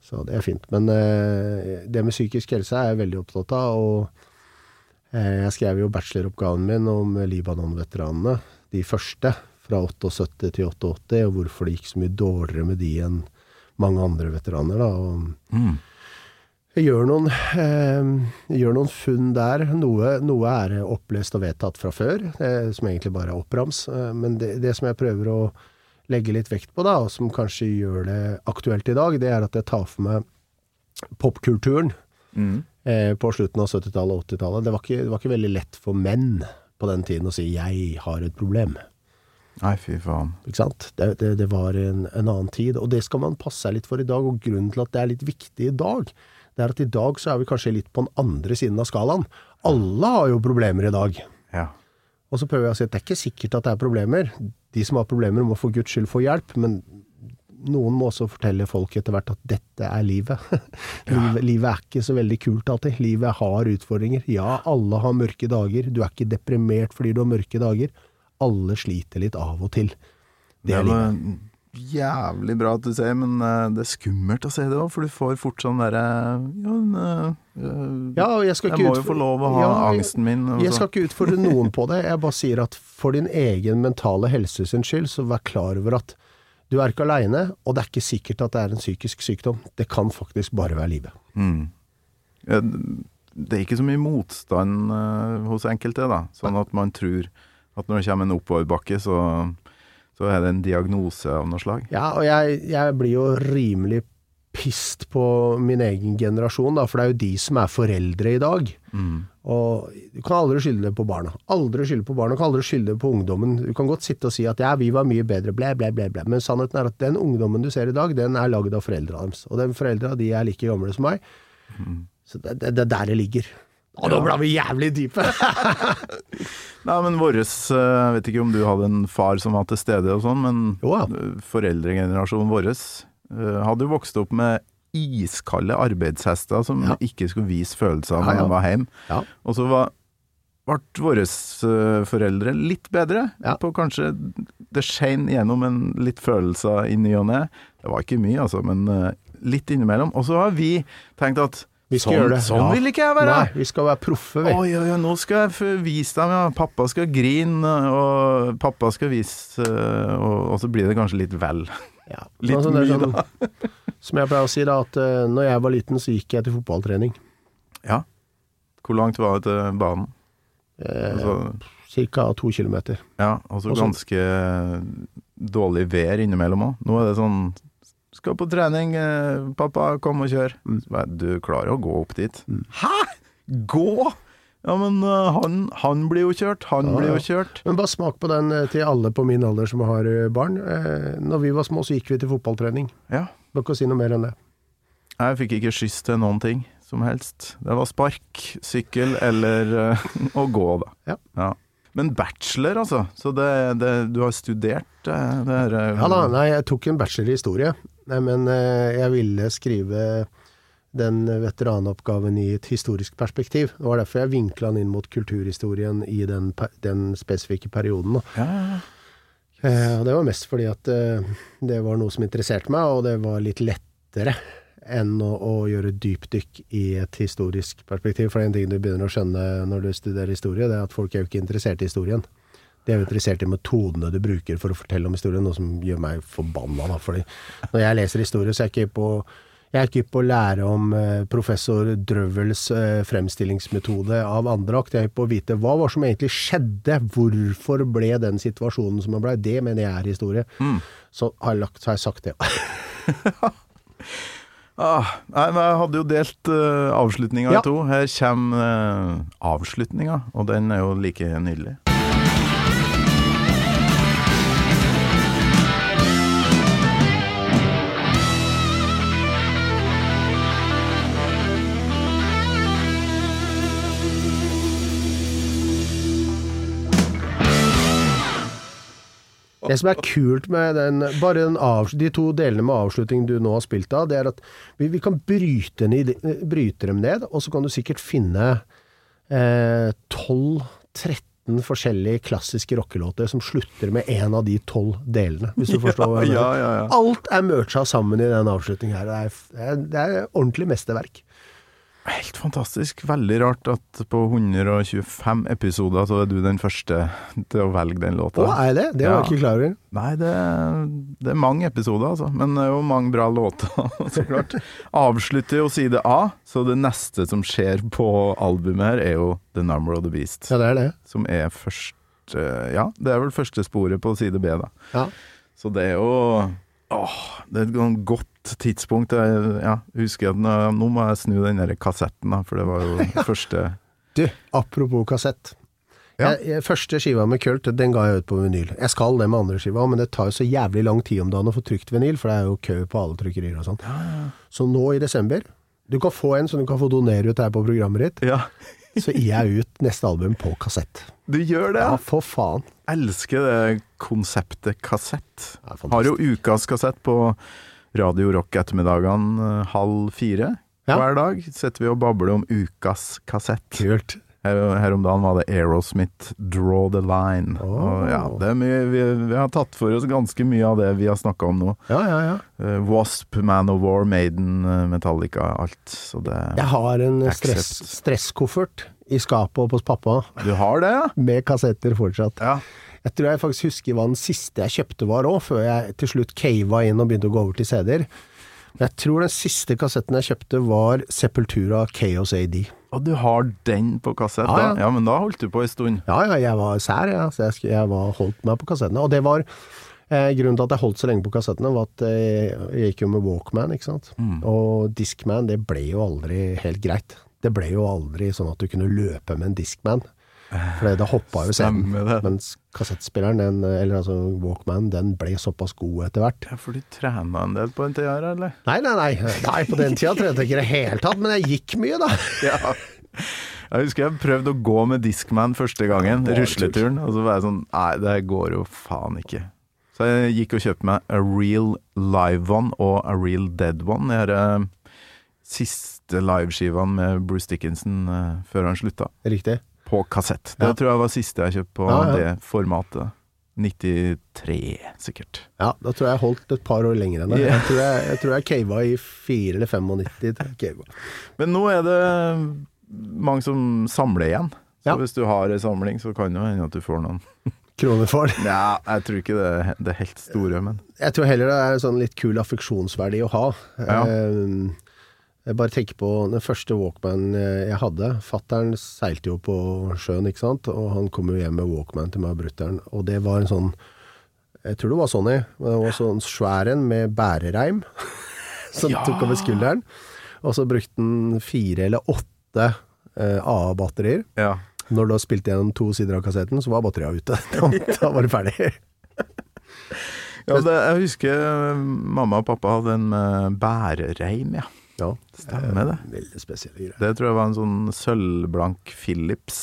Så det er fint. Men eh, det med psykisk helse er jeg veldig opptatt av. Og eh, jeg skrev jo bacheloroppgaven min om Libanon-veteranene. De første, fra 78 til 88, og hvorfor det gikk så mye dårligere med de enn mange andre veteraner. Da. Og Mm. jeg gjør noen, eh, jeg gjør noen funn der. Noe, noe er opplest og vedtatt fra før, eh, som egentlig bare er opprams. Eh, men det, det som jeg prøver å legge litt vekt på, da, og som kanskje gjør det aktuelt i dag, det er at jeg tar for meg popkulturen Mm. eh, på slutten av 70-tallet og 80-tallet. Det, det var ikke veldig lett for menn på den tiden å si 'jeg har et problem'. Nei, fy faen. Ikke sant? Det, det, det var en, en annen tid, og det skal man passe seg litt for i dag. Og grunnen til at det er litt viktig i dag, det er at i dag så er vi kanskje litt på den andre siden av skalaen. Alle har jo problemer i dag. Ja. Og så prøver jeg å si at det er ikke sikkert at det er problemer. De som har problemer må for guds skyld få hjelp, men noen må også fortelle folk etter hvert at dette er livet. *laughs* livet. Livet er ikke så veldig kult alltid. Livet har utfordringer. Ja, alle har mørke dager. Du er ikke deprimert fordi du har mørke dager. Alle sliter litt av og til. Det er livet. Jævlig bra at du sier, men eh, det er skummelt å si det òg, for du får fort sånn derre ja, men, eh, eh, Ja, jeg skal jeg må jo få lov å ha Ja, angsten min. og Jeg skal ikke utfordre noen på det. Jeg bare sier at for din egen mentale helse sin skyld, så vær klar over at du er ikke aleine, og det er ikke sikkert at det er en psykisk sykdom. Det kan faktisk bare være livet. Mm. Det er ikke så mye motstand eh, hos enkelte, da. Sånn at man tror at når det kommer en oppoverbakke, så, så er det en diagnose av noe slag. Ja, og jeg, jeg blir jo rimelig pissed på min egen generasjon, da, for det er jo de som er foreldre i dag. Og du kan aldri skylde det på barna. Aldri skylde på barna, du kan aldri skylde det på ungdommen. Du kan godt sitte og si at ja, vi var mye bedre, ble, ble, ble, ble. Men sannheten er at den ungdommen du ser i dag, den er lagd av foreldra deres. Og de foreldra, de er like gamle som meg. Så det, det, det er der det ligger. Å, nå ble vi jævlig dype! *laughs* Nei, men våres eh, Jeg vet ikke om du hadde en far som var til stede og sånn, men Jo da. eh, foreldregenerasjonen vår eh, hadde jo vokst opp med iskalde arbeidshester som Ja. ikke skulle vise følelser når ja. de var hjemme. Ja. Og så var ble våre eh, foreldre litt bedre Ja. på kanskje Det skein gjennom en litt følelser i ny og ne. Det var ikke mye, altså, men eh, litt innimellom. Og så har vi tenkt at Vi skal sånn, gjøre det. sånn Ja. vil ikke jeg være! Nei, vi skal være proffe, vi. Oi, oi, oi, nå skal jeg vise dem, ja. Pappa skal grine, og pappa skal vise og, og så blir det kanskje litt vel. Ja. *laughs* Litt som er mye, sånn- *laughs* Som jeg pleier å si, da, at uh, når jeg var liten, så gikk jeg til fotballtrening. Ja. Hvor langt var det til banen? Eh, Altså, Cirka to kilometer. ja, altså og så- ganske dårlig vær innimellom òg. Nå er det sånn Skal på trening, eh, pappa, kom og kjør. Mm. Bare, Du klarer å gå opp dit. Hæ?! Gå?! Ja, men uh, han, han blir jo kjørt, han Ja, blir jo kjørt. Men bare smak på den eh, til alle på min alder som har barn. Eh, Når vi var små, så gikk vi til fotballtrening. Ja. Må ikke si noe mer enn det. Jeg fikk ikke skyss til noen ting som helst. Det var spark, sykkel eller uh, *laughs* å gå, da. Ja. Men bachelor, altså. Så det, det, du har studert det her Ja da, nei, jeg tok en bachelor i historie, nei, men eh, jeg ville skrive den veteranoppgaven i et historisk perspektiv. Det var derfor jeg vinkla den inn mot kulturhistorien i den, den spesifikke perioden. Ja, ja, ja. Eh, og det var mest fordi at eh, det var noe som interesserte meg, og det var litt lettere enn å, å gjøre dypdykk i et historisk perspektiv. For det en ting du begynner å skjønne når du studerer historie, det er at folk er jo ikke interessert i historien. De er jo interessert i metodene du bruker for å fortelle om historien, noe som gjør meg forbanna. Da. Fordi når jeg leser historie, så er jeg ikke på jeg er ikke på å lære om eh, professor Drøvels eh, fremstillingsmetode av andre akt. Jeg er på å vite hva var som egentlig skjedde. Hvorfor ble den situasjonen som den blei. Det mener jeg er historie. Så har jeg, lagt, så har jeg sagt det. *laughs* Ah, nei, men jeg hadde jo delt uh, avslutninga Ja. i to. Her kommer uh, avslutninga, og den er jo like nydelig. Det som er kult med den, bare den av, de to delene med avslutning du nå har spilt av, det er at vi, vi kan bryte, ned, bryte dem ned, og så kan du sikkert finne eh, 12-13 forskjellige klassiske rockelåter som slutter med en av de tolv delene, hvis du *laughs* forstår hva jeg mener. ja, ja, ja. Alt er mercha sammen i den avslutningen her. Er, det er, det er ordentlig mesterverk. Helt fantastisk. Veldig rart at på 125 episoder så er du den første til å velge den låta. Å, er det? Det var jeg Ja. ikke klar over. Nei, det, det er mange episoder, altså. Men det er jo mange bra låter, *laughs* så klart. Avslutter jo side A, så det neste som skjer på albumet her, er jo The Number of the Beast. Ja, det er det. Som er første Ja, det er vel første sporet på side B, da. Ja. Så det er jo Åh, det er et sånn godt tidspunkt. Jeg ja, husker at nå, nå må jeg snu den der kassetten, da, for det var jo *laughs* første Du, apropos kassett. Ja. Jeg, jeg, første skiva med Kult, den ga jeg ut på vinyl. Jeg skal det med andre skiva, men det tar jo så jævlig lang tid om dagen å få trykt vinyl, for det er jo kø på alle trykkerier og sånn. Så nå i desember Du kan få en som du kan få donere ut her på programmet ditt. Ja, *laughs* Så gir jeg ut neste album på kassett. du gjør det? Ja, Ja. for faen. Elsker det konseptet kassett. Det. Har jo ukas kassett på Radio Rock ettermiddagene eh, halv fire. Ja. Hver dag Setter vi og babler om ukas kassett. Kult. Her, her om dagen var det Aerosmith 'Draw the Line'. Oh. Og ja, det mye, vi, vi har tatt for oss ganske mye av det vi har snakka om nå. Ja, ja, ja. Eh, Wasp, Man of War, Maiden, eh, Metallica, alt. Så det Jeg har en stress, stresskoffert i skapet oppe hos pappa, Du har det, ja? med kassetter fortsatt. Ja. Jeg tror jeg faktisk husker hva den siste jeg kjøpte var òg, før jeg til slutt cava inn og begynte å gå over til CD-er. Men jeg tror den siste kassetten jeg kjøpte var Sepultura Chaos AD. Og du har den på kassett? Ja, ja. da? ja, men da holdt du på en stund. Ja, ja, jeg var sær, ja. Så jeg, jeg var holdt meg på kassettene. Og det var eh, Grunnen til at jeg holdt så lenge på kassettene, var at eh, jeg gikk jo med Walkman, ikke sant. Og Discman, det ble jo aldri helt greit. Det ble jo aldri sånn at du kunne løpe med en Discman. For det hoppa jo scenen. Mens kassettspilleren, den, eller altså Walkman, den ble såpass god etter hvert. Ja, For du trena en del på den tida her, eller? Nei, nei, nei. nei på den tida trente jeg ikke i det hele tatt, men jeg gikk mye, da. *laughs* Ja. Jeg husker jeg prøvde å gå med Discman første gangen, ja, rusleturen, og så var jeg sånn Nei, det går jo faen ikke. Så jeg gikk og kjøpte meg A Real Live One og A Real Dead One. De her eh, siste liveskivene med Bruce Dickinson uh, før han slutta, Riktig. På kassett. Det Ja. tror jeg var siste jeg kjøpte på Ja, ja. det formatet. 93, sikkert. Ja, da tror jeg jeg holdt et par år lenger enn det. Yeah. Jeg tror jeg, jeg, tror jeg cava i 4 eller 95. tror jeg cava. Men nå er det mange som samler igjen. Så hvis du har ei samling, så kan det hende at du får noen *laughs* Kroner for. Ja, jeg tror ikke det er det helt store, men Jeg tror heller det er en sånn litt kul affeksjonsverdi å ha. Ja. Eh, Jeg bare tenker på den første Walkman jeg hadde. Fattern seilte jo på sjøen, ikke sant. Og han kom jo hjem med Walkman til meg og brutter'n. Og det var en sånn Jeg tror det var Sony. Men det var sånn svær en med bærereim. *laughs* som tok over skulderen. Og så brukte den fire eller åtte eh, AA-batterier. ja. Når du har spilt gjennom to sider av kassetten, så var batteriet ute. *laughs* Da, da var det ferdig. ja det, jeg husker eh, mamma og pappa hadde en bærereim, ja. Ja, Stemmer det. veldig spesielle greier. Det tror jeg var en sånn sølvblank Philips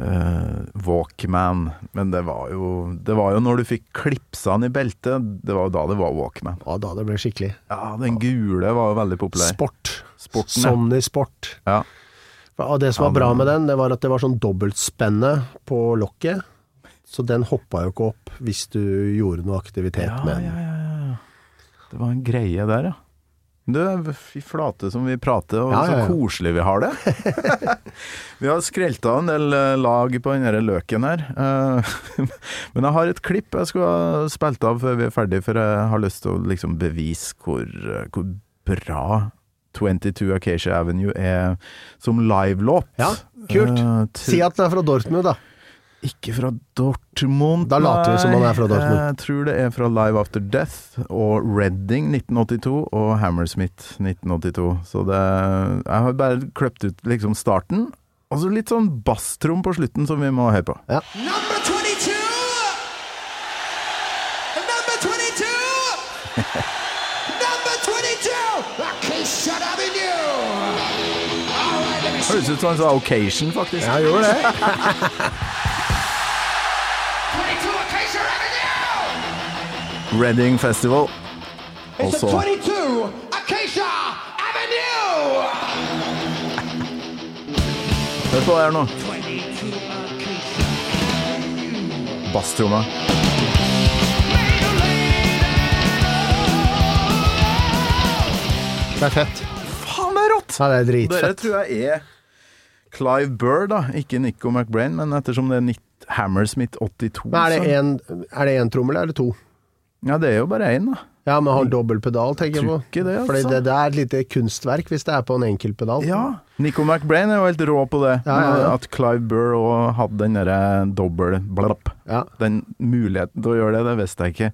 eh, Walkman. Men det var jo Det var jo når du fikk klipsa den i beltet, det var jo da det var Walkman. Ja, da det ble skikkelig. Ja, den gule var jo veldig populær. Sport. Sporten. Sony Sport. Ja. Og det som Ja, var bra med den, det var at det var sånn dobbeltspenne på lokket. Så den hoppa jo ikke opp hvis du gjorde noe aktivitet Ja, med ja, ja, ja. Det var en greie der, ja. Du, fy flate som vi prater, og Ja, ja, ja. så koselig vi har det. *laughs* vi har skrelta en del eh, lag på den her løken her. Eh, *laughs* Men jeg har et klipp jeg skulle ha spilt av før vi er ferdig, for jeg har lyst til å liksom bevise hvor, eh, hvor bra 22 Acacia Avenue er som livelåt. Ja, kult. Uh, Si at den er fra Dortmund, da. Ikke fra Dortmund. Da later vi som han er fra Dortmund. Jeg tror det er fra Live After Death og Redding 1982 og Hammersmith 1982. Så det Jeg har bare kløpt ut liksom starten, og så litt sånn basstrom på slutten som vi må høre på. Number 22! Number 22! Number 22! Acacia shut up in you! Høres ut som en sånn occasion, faktisk. Ja, gjorde det. *laughs* Redding Festival. It's så the 22 Acacia Avenue! Hør på det her nå. Basstromma. Det er fett. Faen, det er rått! Ja, det er dritfett. Dere tror jeg er Clive Burr, da. Ikke Nico McBrain, men ettersom det er Nitt Hammersmith 82 Men er det en, er det én trommel, eller er det to? Ja, det er jo bare én, da. Ja, men har dobbel pedal, tenker jeg på. Det, altså. Fordi det, det er et lite kunstverk hvis det er på en enkel pedal. Ja. Nico McBrain er jo helt rå på det. Ja, ja, ja. At Clive Burr òg hadde den derre dobbel blapp. Ja. Den muligheten til å gjøre det, det visste jeg ikke.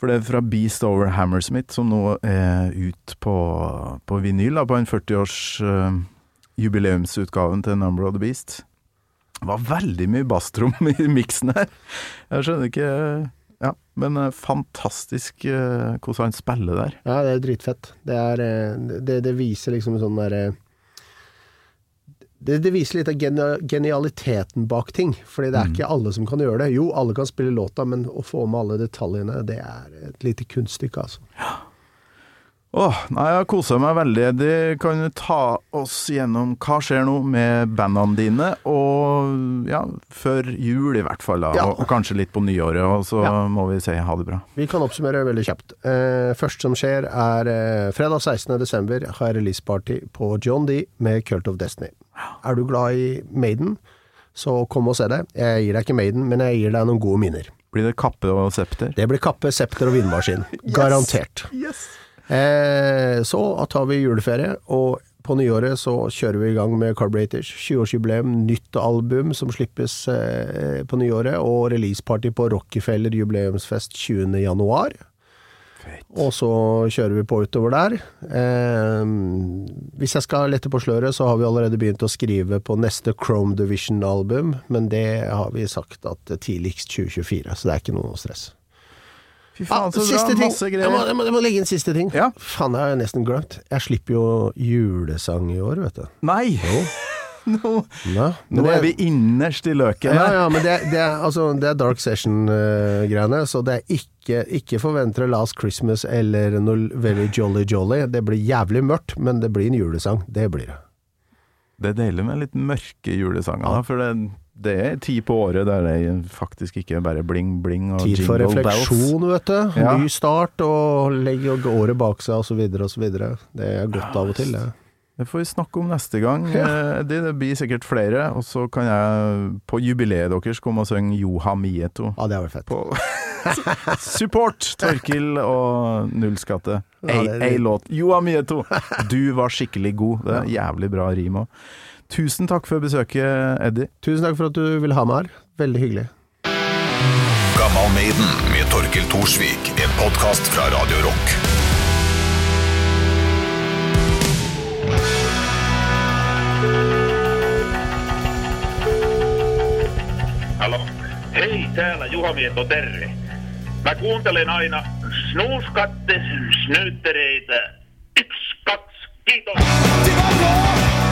For det er fra Beast Over Hammersmith, som nå er ut på, på vinyl, da, på en 40-års uh, jubileumsutgaven til Number of the Beast. Det var veldig mye basstrom i miksen her. Jeg skjønner ikke Ja, men eh, fantastisk eh, hvordan han spiller der. Ja, det er dritfett. Det, er, eh, det, det viser liksom sånn derre det, det viser litt av genialiteten bak ting. Fordi det er ikke alle som kan gjøre det. Jo, alle kan spille låta, men å få med alle detaljene, det er et lite kunststykke, altså. Åh, nei, jeg koser meg veldig. De kan du ta oss gjennom hva skjer nå med bandene dine, og ja, før jul i hvert fall, da. Ja. Og, og kanskje litt på nyåret, og så Ja. må vi si ha det bra. Vi kan oppsummere veldig kjapt. Eh, først som skjer er eh, fredag 16. desember har releaseparty på John D med Cult of Destiny. Er du glad i Maiden, så kom og se det. Jeg gir deg ikke Maiden, men jeg gir deg noen gode minner. Blir det kappe og septer? Det blir kappe, septer og vindmaskin. *laughs* Garantert. Yes! Eh, så tar vi juleferie, og på nyåret så kjører vi i gang med Carburetors. 20-årsjubileum, nytt album som slippes eh, på nyåret, og releaseparty på Rockefeller jubileumsfest 20. januar. Og så kjører vi på utover der. Eh, hvis jeg skal lette på sløret, så har vi allerede begynt å skrive på neste Chrome Division-album, men det har vi sagt at tidligst 2024, så det er ikke noe stress. Fy faen, så bra. Masse Jeg må, greier. jeg, må, jeg må legge inn siste ting. Ja. Faen, det har jeg nesten glemt. Jeg slipper jo julesang i år, vet du. Nei! *laughs* Nå, Ja, nå det- er vi innerst i løken Ja, ja, men det, det, er, altså, det er Dark Session-greiene, så det er ikke, ikke forvent dere Last Christmas eller noe Very Jolly Jolly. Det blir jævlig mørkt, men det blir en julesang. Det blir det. Det er deilig med litt mørke julesanger, da, for det, det er tid på året der det faktisk ikke bare bling-bling og Tid for jingle bells. refleksjon, vet du. Ja. Ny start, og legge året bak seg, osv., osv. Det er godt av og til, det. Det får vi snakke om neste gang. Ja. Det, det blir sikkert flere, og så kan jeg på jubileet deres komme og synge Joha Mieto. Ja, det har vært fett. På *laughs* Support Torkil og Nullskatte. Ei, ei låt. Joha Mieto, du var skikkelig god. Det er jævlig bra rim òg. Tusen takk for besøket, Eddie. Tusen takk for at du ville ha meg her. Veldig hyggelig. Gammal Maiden med Torkel Thorsvik. En podkast fra Radio Rock. Halo. Hei, täällä Juha Mieto, terve. Mä kuuntelen aina snuuskatte snyyttereitä. Yksi, kaksi, kiitos.